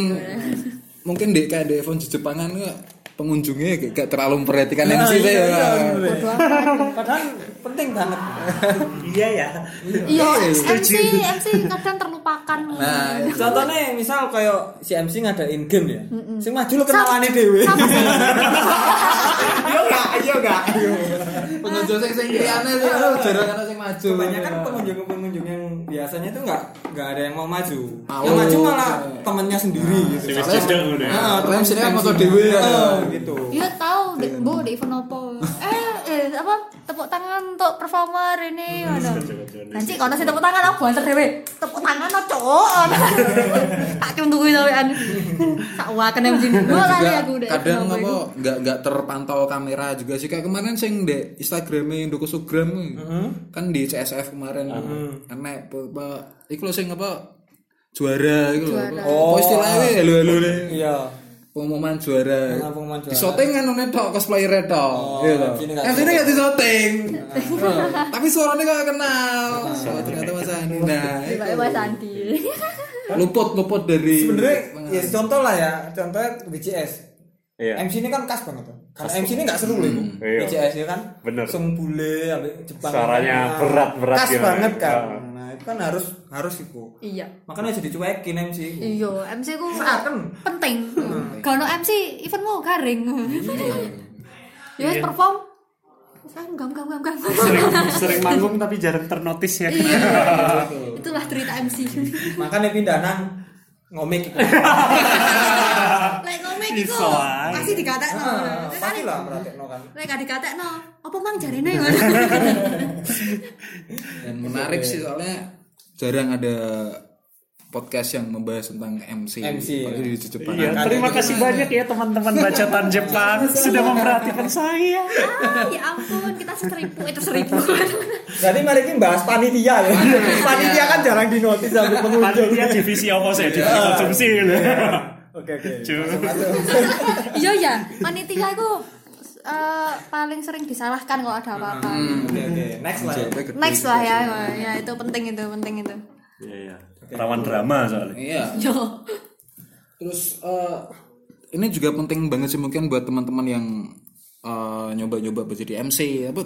mungkin di kayak di di Jepangan nggak pengunjungnya gak, gak terlalu memperhatikan MC saya. bodo amat. Padahal penting banget. Iya ya. Iya, MC MC kadang terlupakan. Nah, Contohnya misal kayak si MC ngadain game ya. Sing maju lu dewe. Sama sih. Iya enggak? Iya enggak? pengunjung sing sing liyane jarang ana sing maju. Kebanyakan pengunjung-pengunjung yang biasanya itu enggak enggak ada yang mau maju. Mau. Yang maju malah temennya sendiri gitu. Wis jedeng udah. Ah, Kalau MC kan foto dewe ya. Ah, gitu. Iya tahu, Bu di event apa? Eh, eh apa? Tepuk tangan untuk performer ini ngono. Nanti kalau sih tepuk tangan aku banter dhewe. Tepuk tangan no cowok. Tak cuntuki sampean. Sak waken MC dua kali aku udah. kadang apa nggak nggak terpantau kamera juga sih kayak kemarin sing di Instagramnya Indo Sugram kan di CSF kemarin karena apa apa iku lho sing apa juara iku lho Juara. apa oh, istilahnya halo nih Iya. Pengumuman juara Ah, pengumuman juara. di syuting kan nonton tok cosplayer tok iya loh sini nggak yang sini nggak di syuting Oh, tapi suaranya gak kenal oh, ternyata Mas Andi nah Mas Andi. luput luput dari Sebenarnya ya contoh lah ya, contohnya BCS. Iya. MC ini kan khas banget tuh. Karena MC ini nggak seru loh ibu. Iya. BCS ya kan. Bener. Sung bule, Jepang. Suaranya Nah, berat-berat Khas gitu. banget kan. Itu kan harus harus itu. Iya. Makanya jadi cuekin MC. Iya, MC ku Seakan. penting. Kalau MC eventmu garing. Ya wis perform. Saya gam gam gam gam. Sering, sering manggung tapi jarang ternotis ya. Iya. Itulah cerita MC. Makanya pindah nang ngomik. Lek ngomong iku pasti dikatekno. Ah, Pasti lah berarti no kan. Lek gak dikatekno, apa mang jarene ngono. Dan menarik sih soalnya jarang ada podcast yang membahas tentang MC. MC, Apalagi di Jepang. Iya, terima kasih banyak ya teman-teman bacotan Jepang sudah memperhatikan saya. Ah, ya ampun, kita seribu itu seribu. Berarti mari kita bahas panitia ya. panitia kan jarang dinotis sampai pengunjung. Panitia divisi apa saya? Divisi konsumsi gitu. Oke oke. Cuma. Iya ya, panitia itu eh, paling sering disalahkan kalau ada apa-apa. Oke oke. Next lah. ya. Next lah ya, ya itu penting itu, penting itu. Iya, iya. Rawan drama soalnya. Iya. Terus eh, ini juga penting banget sih mungkin buat teman-teman yang eh, nyoba-nyoba buat jadi MC apa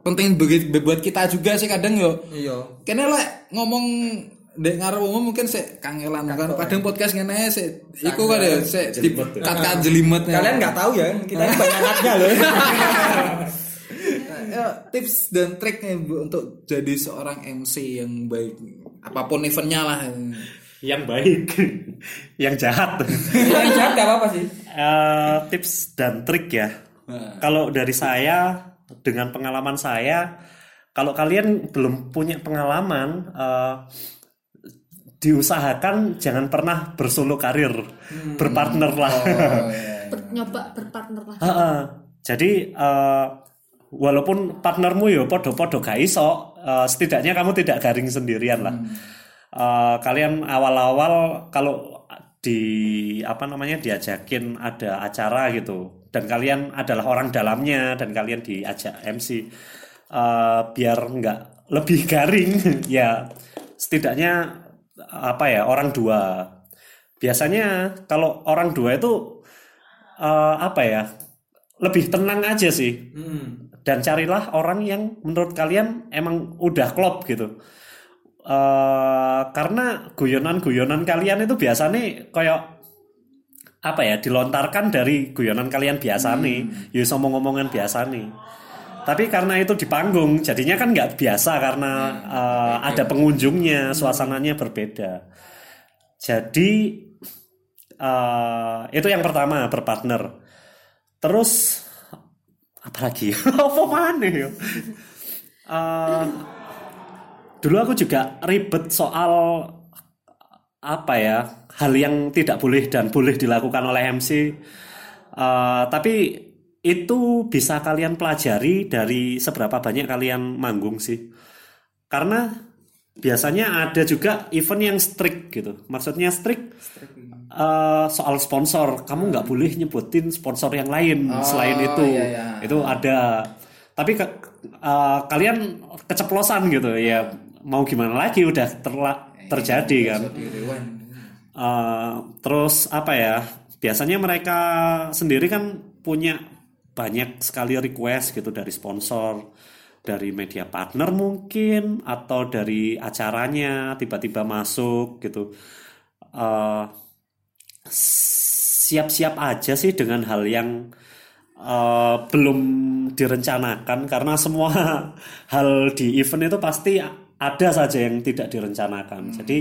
penting bagi buat kita juga sih kadang yo. Iya. Kene lek ngomong dek ngarep umum mungkin sik kangelan kan kadang podcast ngene sik iku kan ya sik di kat jelimet Kalian nggak tahu ya, kita ini banyak anaknya loh. Ya, tips dan triknya Bu, untuk jadi seorang MC yang baik apa pun eventnya lah Yang baik, yang jahat. Yang jahat gak apa-apa sih. Eh, tips dan trik ya. Kalau dari saya dengan pengalaman saya, kalau kalian belum punya pengalaman, eh, diusahakan jangan pernah bersolo karir, berpartner lah. ber- nyoba berpartner lah. Heeh. Jadi eh, walaupun partnermu ya podo-podo gak iso, eh, setidaknya kamu tidak garing sendirian lah. Eh, kalian awal-awal kalau di apa namanya diajakin ada acara gitu dan kalian adalah orang dalamnya dan kalian diajak MC eh, biar nggak lebih garing ya setidaknya apa ya orang dua. Biasanya kalau orang dua itu eh, apa ya lebih tenang aja sih dan carilah orang yang menurut kalian emang udah klop gitu eh karena guyonan-guyonan kalian itu biasanya kayak apa ya dilontarkan dari guyonan kalian biasa nih, ya omong-omongan biasa nih. Tapi karena itu di panggung, jadinya kan nggak biasa karena eh, ada pengunjungnya, suasananya berbeda. Jadi eh, itu yang pertama berpartner. Terus apalagi apa mana ya? Eh, dulu aku juga ribet soal apa ya hal yang tidak boleh dan boleh dilakukan oleh MC. Eh, tapi itu bisa kalian pelajari dari seberapa banyak kalian manggung sih. Karena biasanya ada juga event yang strict gitu. Maksudnya strict eh, soal sponsor. Kamu nggak boleh nyebutin sponsor yang lain selain itu. iya, iya. Itu ada. Tapi ke- eh, kalian keceplosan gitu ya. Mau gimana lagi udah terla- terjadi kan. Eh, terus apa ya? Biasanya mereka sendiri kan punya banyak sekali request gitu dari sponsor, dari media partner mungkin atau dari acaranya tiba-tiba masuk gitu. Eh, siap-siap aja sih dengan hal yang eh, belum direncanakan. Karena semua hal di event itu pasti ada saja yang tidak direncanakan. Jadi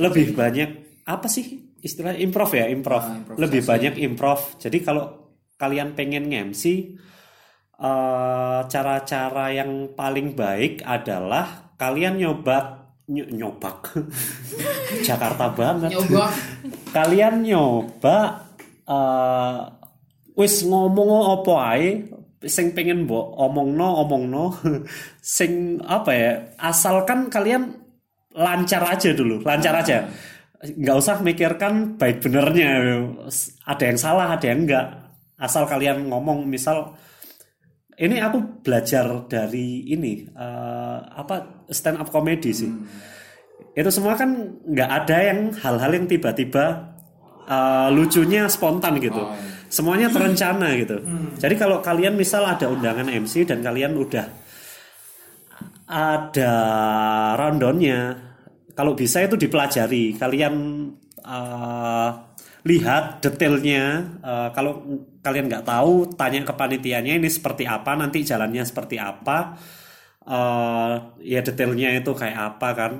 lebih banyak apa sih istilah improv ya improv. Lebih banyak improv. Jadi kalau kalian pengen nge-MC eh, cara-cara yang paling baik adalah kalian nyoba ny- nyobak Jakarta banget. Nyoba. kalian nyoba eh wis ngomong apa ae? Sing pengen mbok omongno omongno. Sing apa ya? Asalkan kalian lancar aja dulu lancar aja. Nggak usah mikirkan baik benernya. Ada yang salah ada yang enggak asal kalian ngomong misal ini aku belajar dari ini eh, apa stand up comedy sih. Itu semua kan nggak ada yang hal-hal yang tiba-tiba eh, lucunya spontan gitu. Semuanya terencana gitu. Jadi kalau kalian misal ada undangan MC dan kalian udah ada rundownnya kalau bisa itu dipelajari. Kalian eh, lihat detailnya Eh, kalau kalian nggak tahu tanya ke panitianya ini seperti apa nanti jalannya seperti apa Eh, ya detailnya itu kayak apa kan.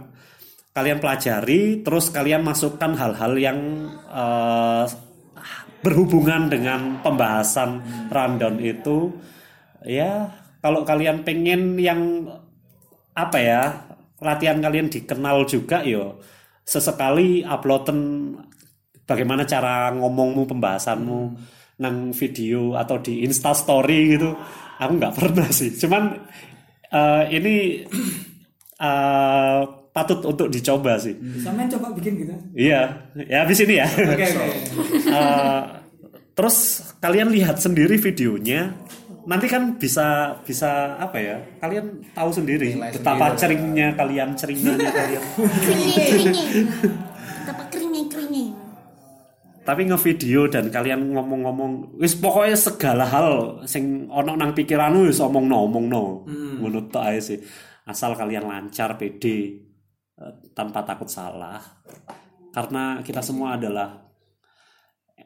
Kalian pelajari terus kalian masukkan hal-hal yang eh, berhubungan dengan pembahasan rundown itu. Ya kalau kalian pengen yang apa ya latihan kalian dikenal juga yo sesekali uploaden bagaimana cara ngomongmu pembahasanmu nang video atau di Insta Story gitu aku nggak pernah sih. Cuman eh, ini eh, patut untuk dicoba sih. Sampean coba bikin gitu. iya ya habis ini ya. Oke oke. Eh, terus kalian lihat sendiri videonya nanti kan bisa bisa apa ya kalian tahu sendiri betapa ceringnya kalian ceringnya kalian tapi ngevideo dan kalian ngomong-ngomong wis pokoknya segala hal sing ono nang pikiranmu wis omongno omongno ngono tok ae sih asal kalian lancar pede eh, tanpa takut salah karena kita semua adalah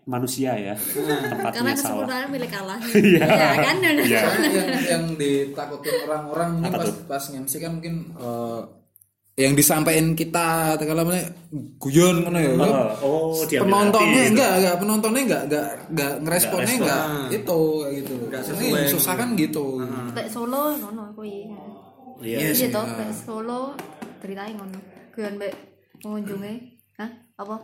manusia ya Karena tempatnya salah kesempurnaan milik Allah. Iya. Ya kan? Iya. yang yang ditakutin orang-orang pas pas MC kan mungkin eh, yang disampaikan kita kalau guyon kan ya Oh, oh, diambil penontonnya hati gitu. enggak enggak penontonnya enggak enggak enggak ngeresponnya respon. enggak itu kayak gitu Enggak Ini sesuai. susah kan gitu Tek Solo ngono kuwi. Iya. Yes. Iya toh, Solo ceritain ngono. Guyon mbek pengunjunge. Hah? Apa?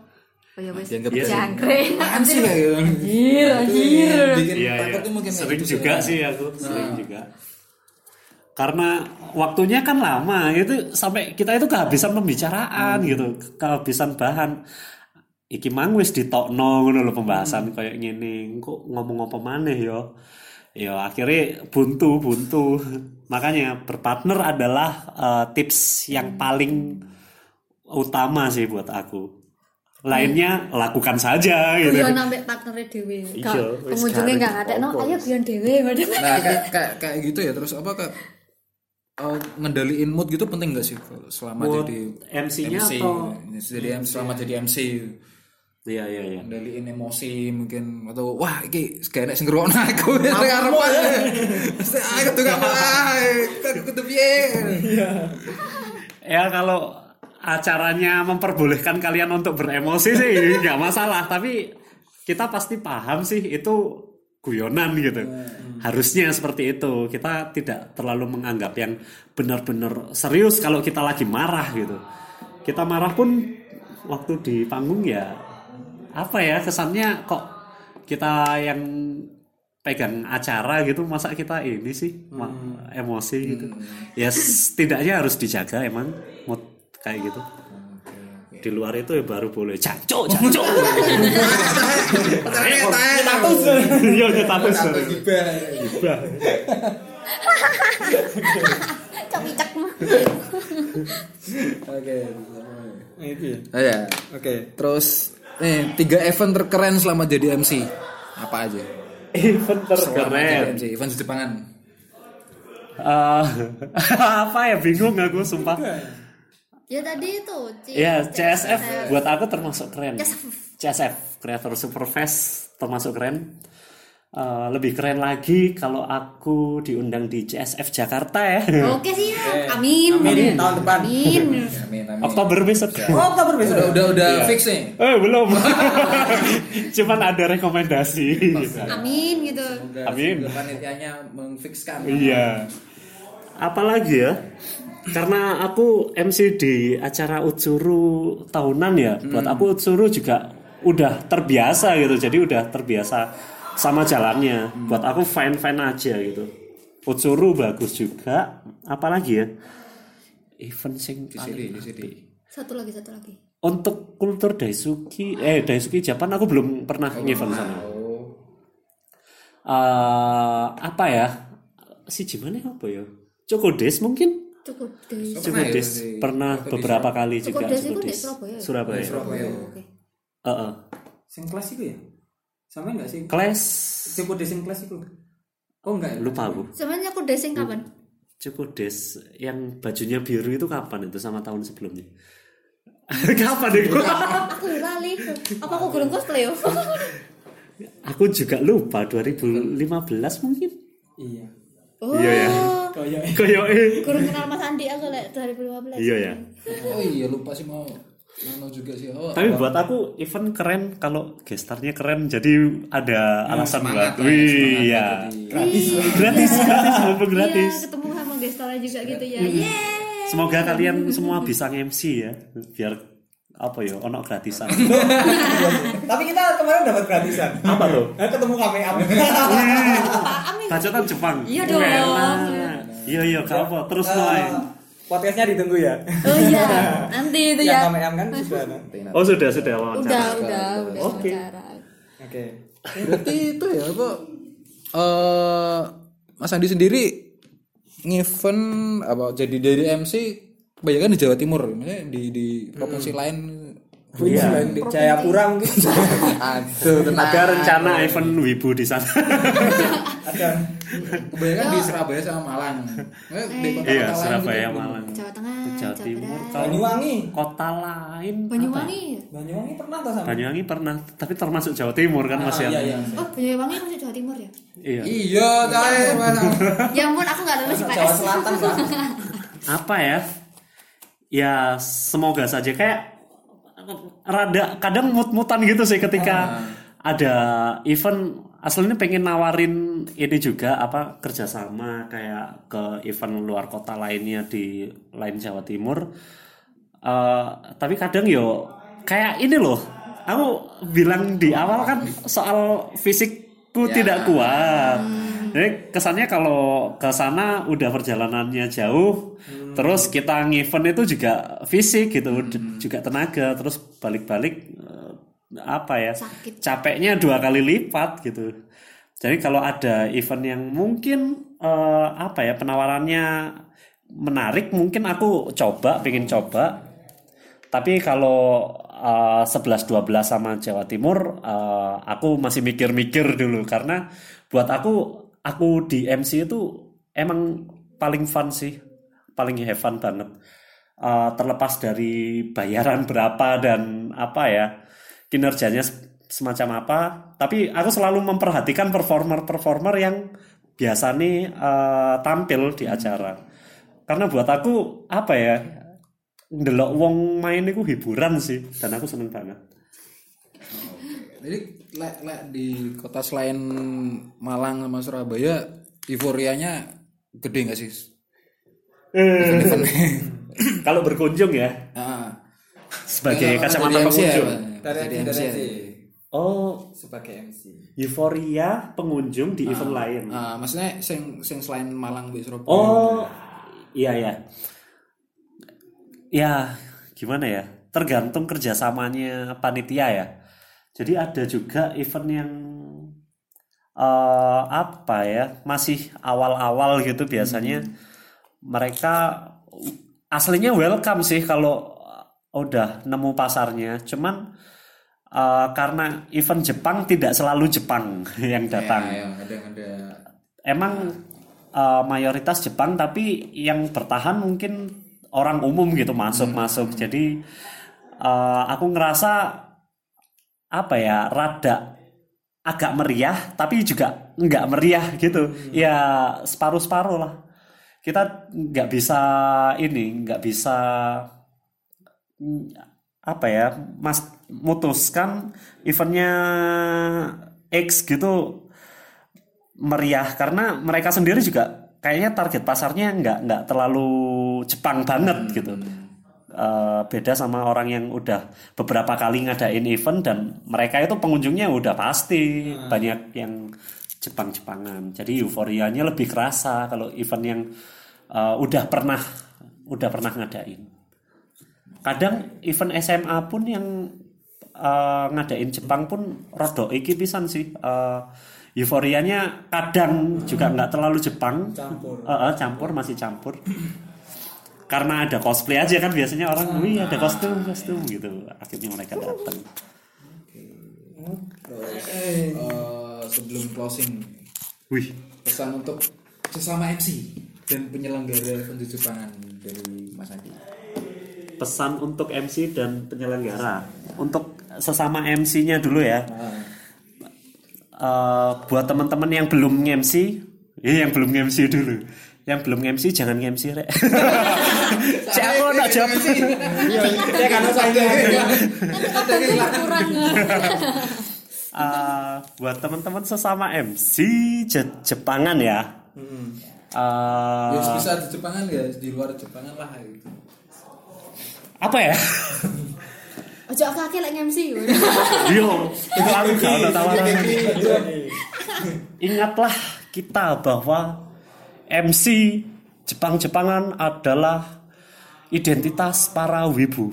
Oh ya wis. Dianggap jangkrik. Apaan sih kayak gitu Anjir, anjir. bikin Iya, iya. takut tuh mungkin sering gitu juga sih aku sering juga karena waktunya kan lama itu sampai kita itu kehabisan pembicaraan gitu kehabisan bahan. Iki mang wis ditokno ngono lho pembahasan kayak gini kok ngomong apa maneh yo. Ya akhirnya buntu buntu. Makanya berpartner adalah eh, tips yang paling utama sih buat aku. Lainnya lakukan saja gitu. Guyon partnernya dhewe. Gak Iya, pengunjungnya gak enggak ngadekno, ayo guyon dhewe. nah kayak, kayak kayak gitu ya terus apa kayak eh, ngendaliin mood gitu penting gak sih selama Mood jadi MC-nya MC, atau- jadi MC selama jadi MC Iya iya iya. ngendaliin emosi mungkin atau wah iki kayak nek sing ngrungokno aku. Arep aku tuh gak ah aku kudu piye? Ya kalau acaranya memperbolehkan kalian untuk beremosi sih nggak masalah. Tapi kita pasti paham sih itu guyonan gitu. Harusnya seperti itu. Kita tidak terlalu menganggap yang benar-benar serius kalau kita lagi marah gitu. Kita marah pun waktu di panggung ya apa ya kesannya kok kita yang pegang acara gitu masa kita ini sih ma- emosi gitu ya setidaknya harus dijaga emang mood kayak gitu di luar itu ya baru boleh cancok cancok Status. iya status Cok picek mah. oke Itu ya. oh ya Oke. terus nih tiga event terkeren selama jadi MC apa aja? Event terkeren. MC event di Jepangan Eh, apa ya? Bingung aku sumpah Ya tadi itu. C- ya CSF buat aku termasuk keren CSF. CSF Creator Superfest termasuk keren Eh, lebih keren lagi kalau aku diundang di CSF Jakarta ya Oke sih ya. Amin. Amin, tahun depan. Amin. amin amin Oktober besok Oh, Oktober besok. udah udah udah fix nih Eh belum. Cuman ada rekomendasi. Amin gitu. Amin. Udah panitianya memfikskan Iya. Apalagi ya? Karena aku MC di acara Utsuru tahunan ya. Buat aku Utsuru juga udah terbiasa gitu. Jadi udah terbiasa sama jalannya. Buat aku fine fine aja gitu. Utsuru bagus juga. Apalagi ya? Event sing di sini di sini Satu lagi, satu lagi. untuk kultur Daisuki eh Daisuki Japan aku belum pernah event sana. Eh, apa ya? Si gimana apa ya? Cokodes mungkin? Cukup. Cokodes pernah beberapa kali juga Cokodes itu di Cokodes. Surabaya ya? Surabaya. Oke. Heeh. Sing kelas itu ya? Sama enggak sih? Kelas Cukup di sing kelas itu. Oh enggak. ya? lupa aku. Sebenarnya aku desing kapan? Cokodes yang bajunya biru itu kapan itu sama tahun sebelumnya? kapan itu? Aku lali. Apa aku gurung cosplay yo? aku juga lupa 2015 mungkin. Iya. Oh. Iya ya. Kayak Koyoke. Gurung kenal Mas Andi aku lek 2015. Iya ya. oh iya lupa sih mau mau juga sih oh Tapi buat aku event keren kalau gestarnya keren jadi ada alasan semangat buat. lah, Wih, ya. gratis. Gratis, gratis, mumpung Iya, gratis. ketemu sama Gestara juga gitu ya. Yeay. Semoga kalian semua bisa MC ya, biar apa ya, ono gratisan. Tapi kita kemarin dapat gratisan. apa lo? Nah, ketemu kami am. Apaan nih? Bacotan Jepang. Iya dong. Iya iya, gak apa, terus mulai. Podcastnya ditunggu ya. Oh iya, nanti itu Yang ya. am kan sudah. Oh sudah sudah Udah, wawancara. udah, udah. Oke. wawancara. Oke. berarti itu ya apa eh Mas Andi sendiri ngevent apa jadi dari MC kebanyakan di Jawa Timur maksudnya di di provinsi lain Iya. Selain di Jayapura mungkin aduh tenang Ada rencana event wibu di sana. ada. kebanyakan di Surabaya sama Malang Eh, di kota-kota Iya, lain Surabaya, gitu. Malang. Jawa Tengah, Jawa Jawa Timur, Banyuwangi. kota lain. apa Banyuwangi. ya? Banyuwangi pernah atau sama? Banyuwangi pernah, tapi termasuk Jawa Timur kan masih iya, ada. iya. Oh, Banyuwangi masih Jawa Timur ya? Iya. iya saya Ya ampun, aku nggak lulus Jawa. Selatan apa ya ya semoga saja kayak rada kadang mut-mutan gitu sih ketika ada event. Aslinya pengen nawarin ini juga apa kerjasama kayak ke event luar kota lainnya di lain Jawa Timur. Eh, tapi kadang yo kayak ini loh. Aku bilang di awal kan soal fisikku tidak kuat jadi kesannya kalau ke sana udah perjalanannya jauh terus kita ngevent itu juga fisik gitu juga tenaga terus balik-balik eh, apa ya Sakit. capeknya dua kali lipat gitu. Jadi kalau ada event yang mungkin eh, apa ya penawarannya menarik mungkin aku coba pengen coba. Tapi kalau uh, 11-12 sama Jawa Timur uh, aku masih mikir-mikir dulu. Karena buat aku aku di MC itu emang paling fun sih paling have fun banget. Eh, terlepas dari bayaran berapa dan apa ya kinerjanya se- semacam apa, tapi aku selalu memperhatikan performer-performer yang biasa nih eh, tampil di acara. Karena buat aku apa ya ndelok wong main itu hiburan sih dan aku seneng banget. Jadi lek lek di kota selain Malang sama Surabaya euforianya gede nggak sih? Kalau berkunjung ya Ah. sebagai kacamata ya, pengunjung. Pak? Dari Dari MC, MC ya? Oh, sebagai MC. euforia pengunjung di event lain. Ah, maksudnya sing sing selain Malang di Surabaya. Oh, iya ya. Ya, gimana ya? Tergantung kerjasamanya panitia ya. Jadi ada juga event yang eh apa ya? Masih awal-awal gitu biasanya. Mereka aslinya welcome sih kalau udah nemu pasarnya. Cuman eh, karena event Jepang tidak selalu Jepang yang datang. Ya, ya, ada. Ada emang uh, mayoritas Jepang tapi yang bertahan mungkin orang umum gitu masuk masuk jadi uh, aku ngerasa apa ya rada agak meriah tapi juga nggak meriah gitu. Ya separuh separuh lah. Kita nggak bisa ini nggak bisa mm, apa ya mas mutuskan eventnya X gitu meriah. Karena mereka sendiri juga kayaknya target pasarnya nggak nggak terlalu Jepang banget gitu Eh, beda sama orang yang udah beberapa kali ngadain event dan mereka itu pengunjungnya udah pasti banyak yang Jepang-Jepangan. Jadi euforianya lebih kerasa kalau event yang eh, udah pernah udah pernah ngadain. Kadang event SMA pun yang eh, ngadain Jepang pun rodok iki pisan sih. Eh, euforianya kadang juga nggak terlalu Jepang. Campur. Eh, eh, campur masih campur karena ada cosplay aja kan biasanya orang wih ada kostum kostum gitu. Akhirnya mereka datang Eh, sebelum closing wih. pesan untuk sesama MC dan penyelenggara Jepangan dari Mas Andi. pesan untuk MC dan penyelenggara. Untuk sesama MC-nya dulu ya. Eh, buat teman-teman yang belum MC eh yang belum MC dulu yang belum MC jangan MC rek. Cek aku nak jawab? Ya karena saya Ada yang kurang. Eh, buat teman-teman sesama MC Je- Jepangan ya. Eh, Ya bisa di Jepangan ya di luar Jepangan lah gitu. apa ya? Ojo kaki lek MC. Yo, itu aku tawaran. Ingatlah kita bahwa MC Jepang-Jepangan adalah identitas para wibu.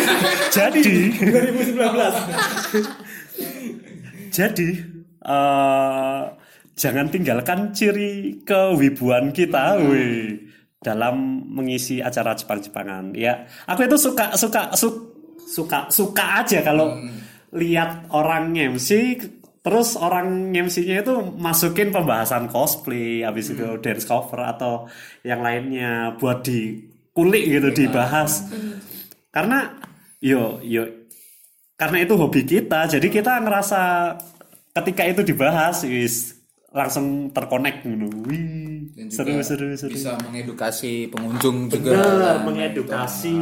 Jadi 2019. jadi eh, jangan tinggalkan ciri kewibuan kita, weh, dalam mengisi acara Jepang-Jepangan. Ya, aku itu suka suka su- suka suka aja kalau lihat orang MC terus orang MC-nya itu masukin pembahasan cosplay, habis itu dance cover atau yang lainnya buat di kulik gitu dibahas. Karena yo yo karena itu hobi kita jadi kita ngerasa ketika itu dibahas wis langsung terkonek gitu. Wih Dan seru seru seru. Bisa mengedukasi pengunjung juga. benar mengedukasi.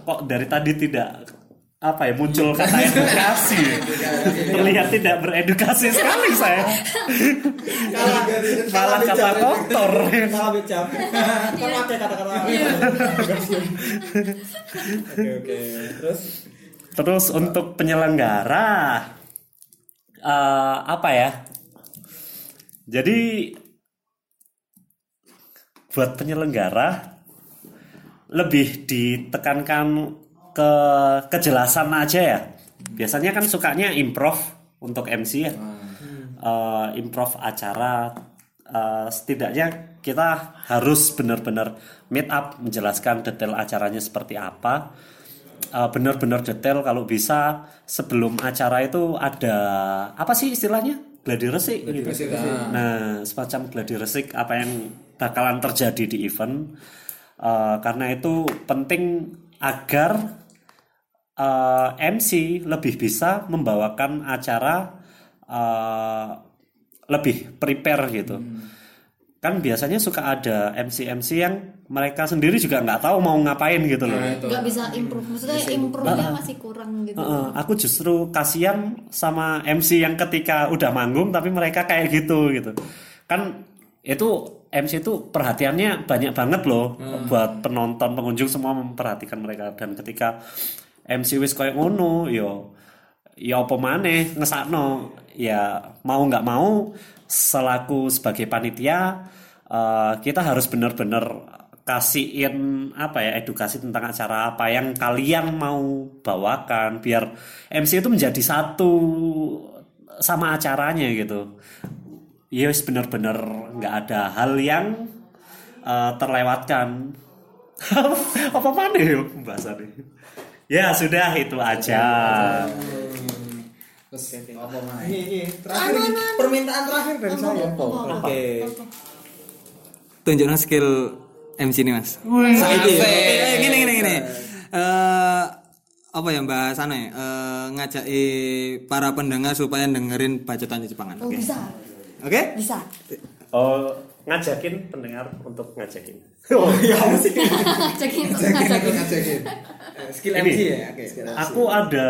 kok dari tadi tidak apa ya muncul kata edukasi terlihat tidak beredukasi sekali saya malah kata kotor. Kan kata-kata. Oke oke. Terus Terus untuk penyelenggara eh, apa ya? Jadi buat penyelenggara lebih ditekankan ke kejelasan aja ya. Biasanya kan sukanya improv untuk MC ya. Eh, improv acara eh, setidaknya kita harus benar-benar meet up menjelaskan detail acaranya seperti apa uh, benar-benar detail kalau bisa sebelum acara itu ada apa sih istilahnya gladi resik gitu. resik, ah. Nah semacam gladi resik apa yang bakalan terjadi di event Eh, karena itu penting agar eh, MC lebih bisa membawakan acara eh, lebih prepare gitu. Kan biasanya suka ada MC-MC yang mereka sendiri juga nggak tahu mau ngapain gitu loh. nggak bisa improve maksudnya improve-nya masih kurang gitu. Heeh, aku justru kasihan sama MC yang ketika udah manggung tapi mereka kayak gitu gitu. Kan itu MC itu perhatiannya banyak banget loh buat penonton pengunjung semua memperhatikan mereka. Dan ketika MC wis kayak ngono yo ya apa maneh ngesakno. Ya mau nggak mau selaku sebagai panitia eh, kita harus benar-benar kasihin apa ya edukasi tentang acara apa yang kalian mau bawakan biar MC itu menjadi satu sama acaranya gitu. Ya wis bener-bener nggak ada hal yang eh, terlewatkan. Apa mana ya pembahasannya ya sudah itu aja Terus apa mana? Ini, ini terakhir permintaan terakhir dari saya. Oke. Tunjukkan skill MC ini mas. Oke, gini gini gini. Eh apa ya Mbak Sana ya? Eh, ngajaki para pendengar supaya dengerin bacotan Jepangan. oh Oke. bisa Oke? bisa oh ngajakin pendengar untuk ngajakin Oh, iya musik. ngajakin ngajakin Ngajakin. Skill Ini. MC ya. Oke. aku ada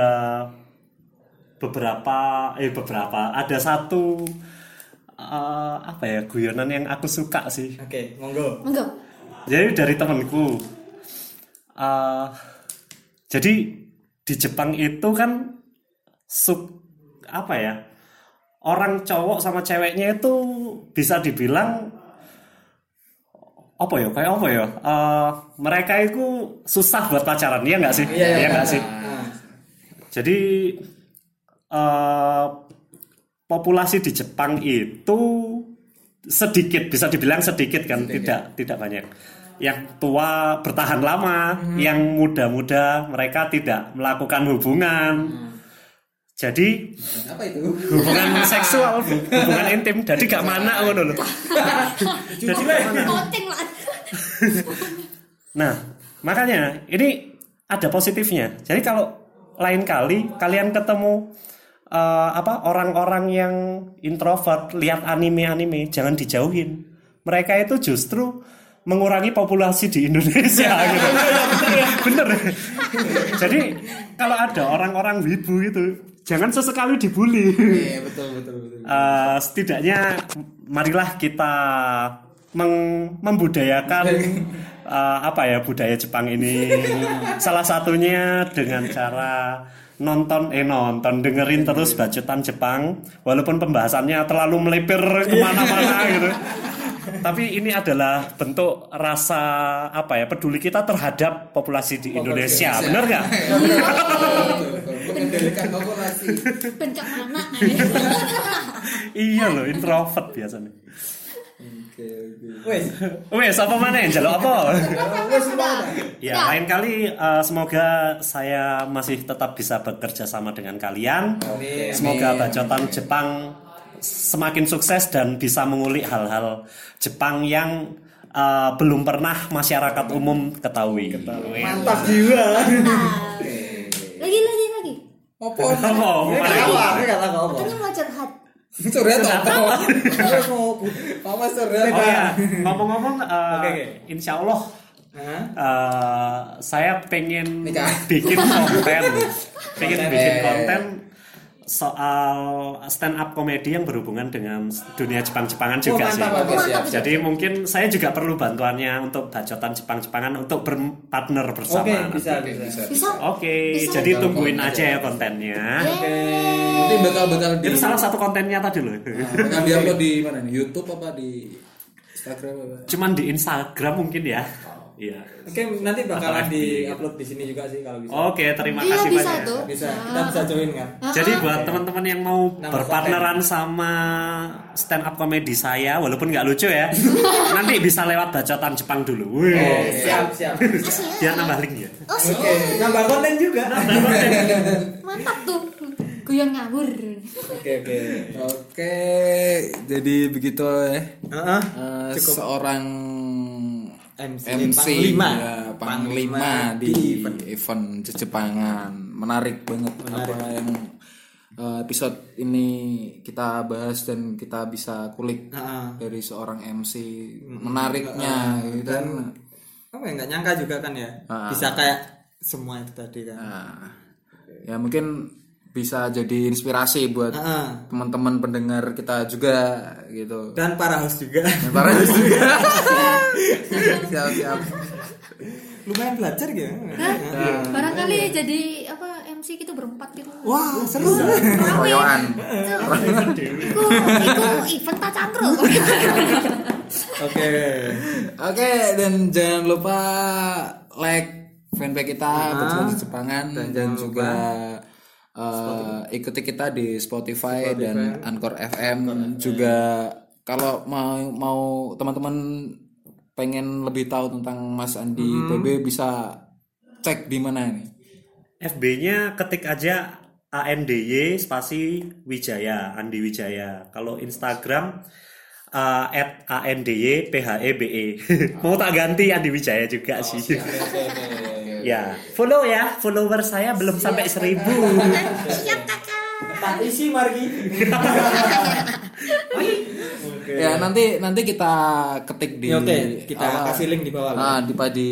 beberapa eh beberapa ada satu eh, apa ya guyonan yang aku suka sih Oke, monggo. enggak jadi dari temanku Eh, jadi di Jepang itu kan suk apa ya orang cowok sama ceweknya itu bisa dibilang apa ya? Kayak apa ya? Eh, mereka itu susah buat pacaran ya nggak sih? Iya, iya, Iya nggak sih? Nah, jadi eh, populasi di Jepang itu sedikit bisa dibilang sedikit kan? Tidak tidak banyak. Yang tua bertahan lama, yang muda-muda mereka tidak melakukan hubungan. Jadi Apa itu? hubungan seksual, hubungan intim. Jadi gak mana ngono lho. Jadi Nah, makanya ini ada positifnya. Jadi kalau lain kali kalian ketemu eh, apa orang-orang yang introvert lihat anime-anime, jangan dijauhin. Mereka itu justru mengurangi populasi di Indonesia gitu. Bener. Jadi kalau ada orang-orang wibu itu jangan sesekali dibully. Iya betul betul betul. Eh, setidaknya marilah kita meng- membudayakan eh, apa ya budaya Jepang ini. Salah satunya dengan cara nonton eh nonton dengerin terus bacotan Jepang walaupun pembahasannya terlalu melebar ke mana-mana gitu. Tapi ini adalah bentuk rasa apa ya peduli kita terhadap populasi di Indonesia. Bener nggak Populasi. pencak mana iya loh introvert biasanya Oke oke. Wes. Wes apa mana yang jaluk apa Wes. Ya, lain kali eh, semoga saya masih tetap bisa bekerja sama dengan kalian. Amin. Semoga bacotan Jepang semakin sukses dan bisa mengulik hal-hal Jepang yang eh, belum pernah masyarakat umum ketahui. Mantap jiwa. Apa? Apa? Mana? Apa? Aku kata apa? katanya mau curhat Curhat apa? Apa curhat? Oh ya, ngomong-ngomong, eh, Oke, oke. insya Allah eh, saya pengen Nikah. bikin konten, pengen bikin konten soal stand up komedi yang berhubungan dengan dunia Jepang-Jepangan juga Oh, sih. mantap, Oke, siap. Jadi mungkin saya juga perlu bantuannya untuk bacotan Jepang-Jepangan untuk berpartner bersama. Oke, nanti. bisa, Oke, bisa. bisa. bisa Oke, Bisa. jadi Tinggal tungguin komen aja ya kontennya. Nanti bakal bakal di Itu salah satu kontennya tadi loh. bakal diupload di mana nih? YouTube apa di Instagram apa? Cuman di Instagram mungkin ya. Iya. Oke, nanti bakalan Apalagi. di upload di sini juga sih kalau bisa. Oke, terima iya kasih bisa banyak. tuh Bisa, kita bisa join kan? Jadi buat teman-teman yang mau Nama berpartneran sama stand up komedi saya, walaupun nggak lucu ya, nanti bisa lewat bacotan Jepang dulu. Wih, Oh, siap, siap. biar nambah link ya. oh Oke, nambah konten juga. mantap tuh guyon ngawur Oke, oke. Oke, jadi begitu ya. Heeh. Eh, seorang MC, MC panglima. ya, panglima di, event. event Jepangan menarik banget apa yang eh, episode ini kita bahas dan kita bisa kulik Heeh. dari seorang MC menariknya gitu kan. Apa ya nggak nyangka juga kan ya Ah. bisa kayak semua itu tadi kan. Nah, ya mungkin bisa jadi inspirasi buat Heeh. teman-teman pendengar kita juga gitu. Dan para host juga. Dan para juga. Siap siap. Lumayan belajar gitu Hah? barangkali jadi apa MC gitu berempat gitu. Wah seru. Royoan Iku, iku event tak cangkruk. oke. Oke, dan jangan lupa like fanpage kita Berjuang di Jepangan. Dan, juga eh, ikuti kita di Spotify, dan Anchor FM juga kalau mau mau teman-teman pengen lebih tahu tentang Mas Andi PB bisa cek di mana ini. FB-nya ketik aja ANDY spasi Wijaya, Andi Wijaya. Kalau Instagram uh, at ANDY PHEBE. Mau tak ganti Andi Wijaya juga sih. Ya, follow ya. Follower saya belum sampai seribu. Siap kakak. tak isi margi Ya nanti nanti kita ketik di Ya, oke, kita apa, kasih link di bawah. Nah, di di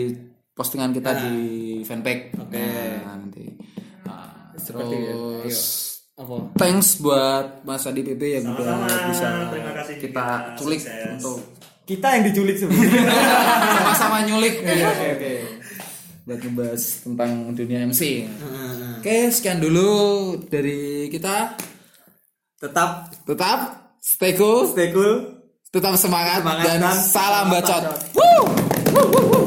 postingan kita di fanpage. Oke. Nah, nanti. Nah, Seperti itu. terus apa thanks buat Mas Adi PB yang udah Sama-sama. bisa Terima kasih kita culik Sukses. untuk kita yang diculik sebenarnya sama-sama nyulik oke oke buat ngebahas tentang dunia MC. Oke, sekian dulu dari kita. tetap Tetap stay cool, stay cool tetap semangat, Semangat dan, dan salam bacot. bacot. Woo!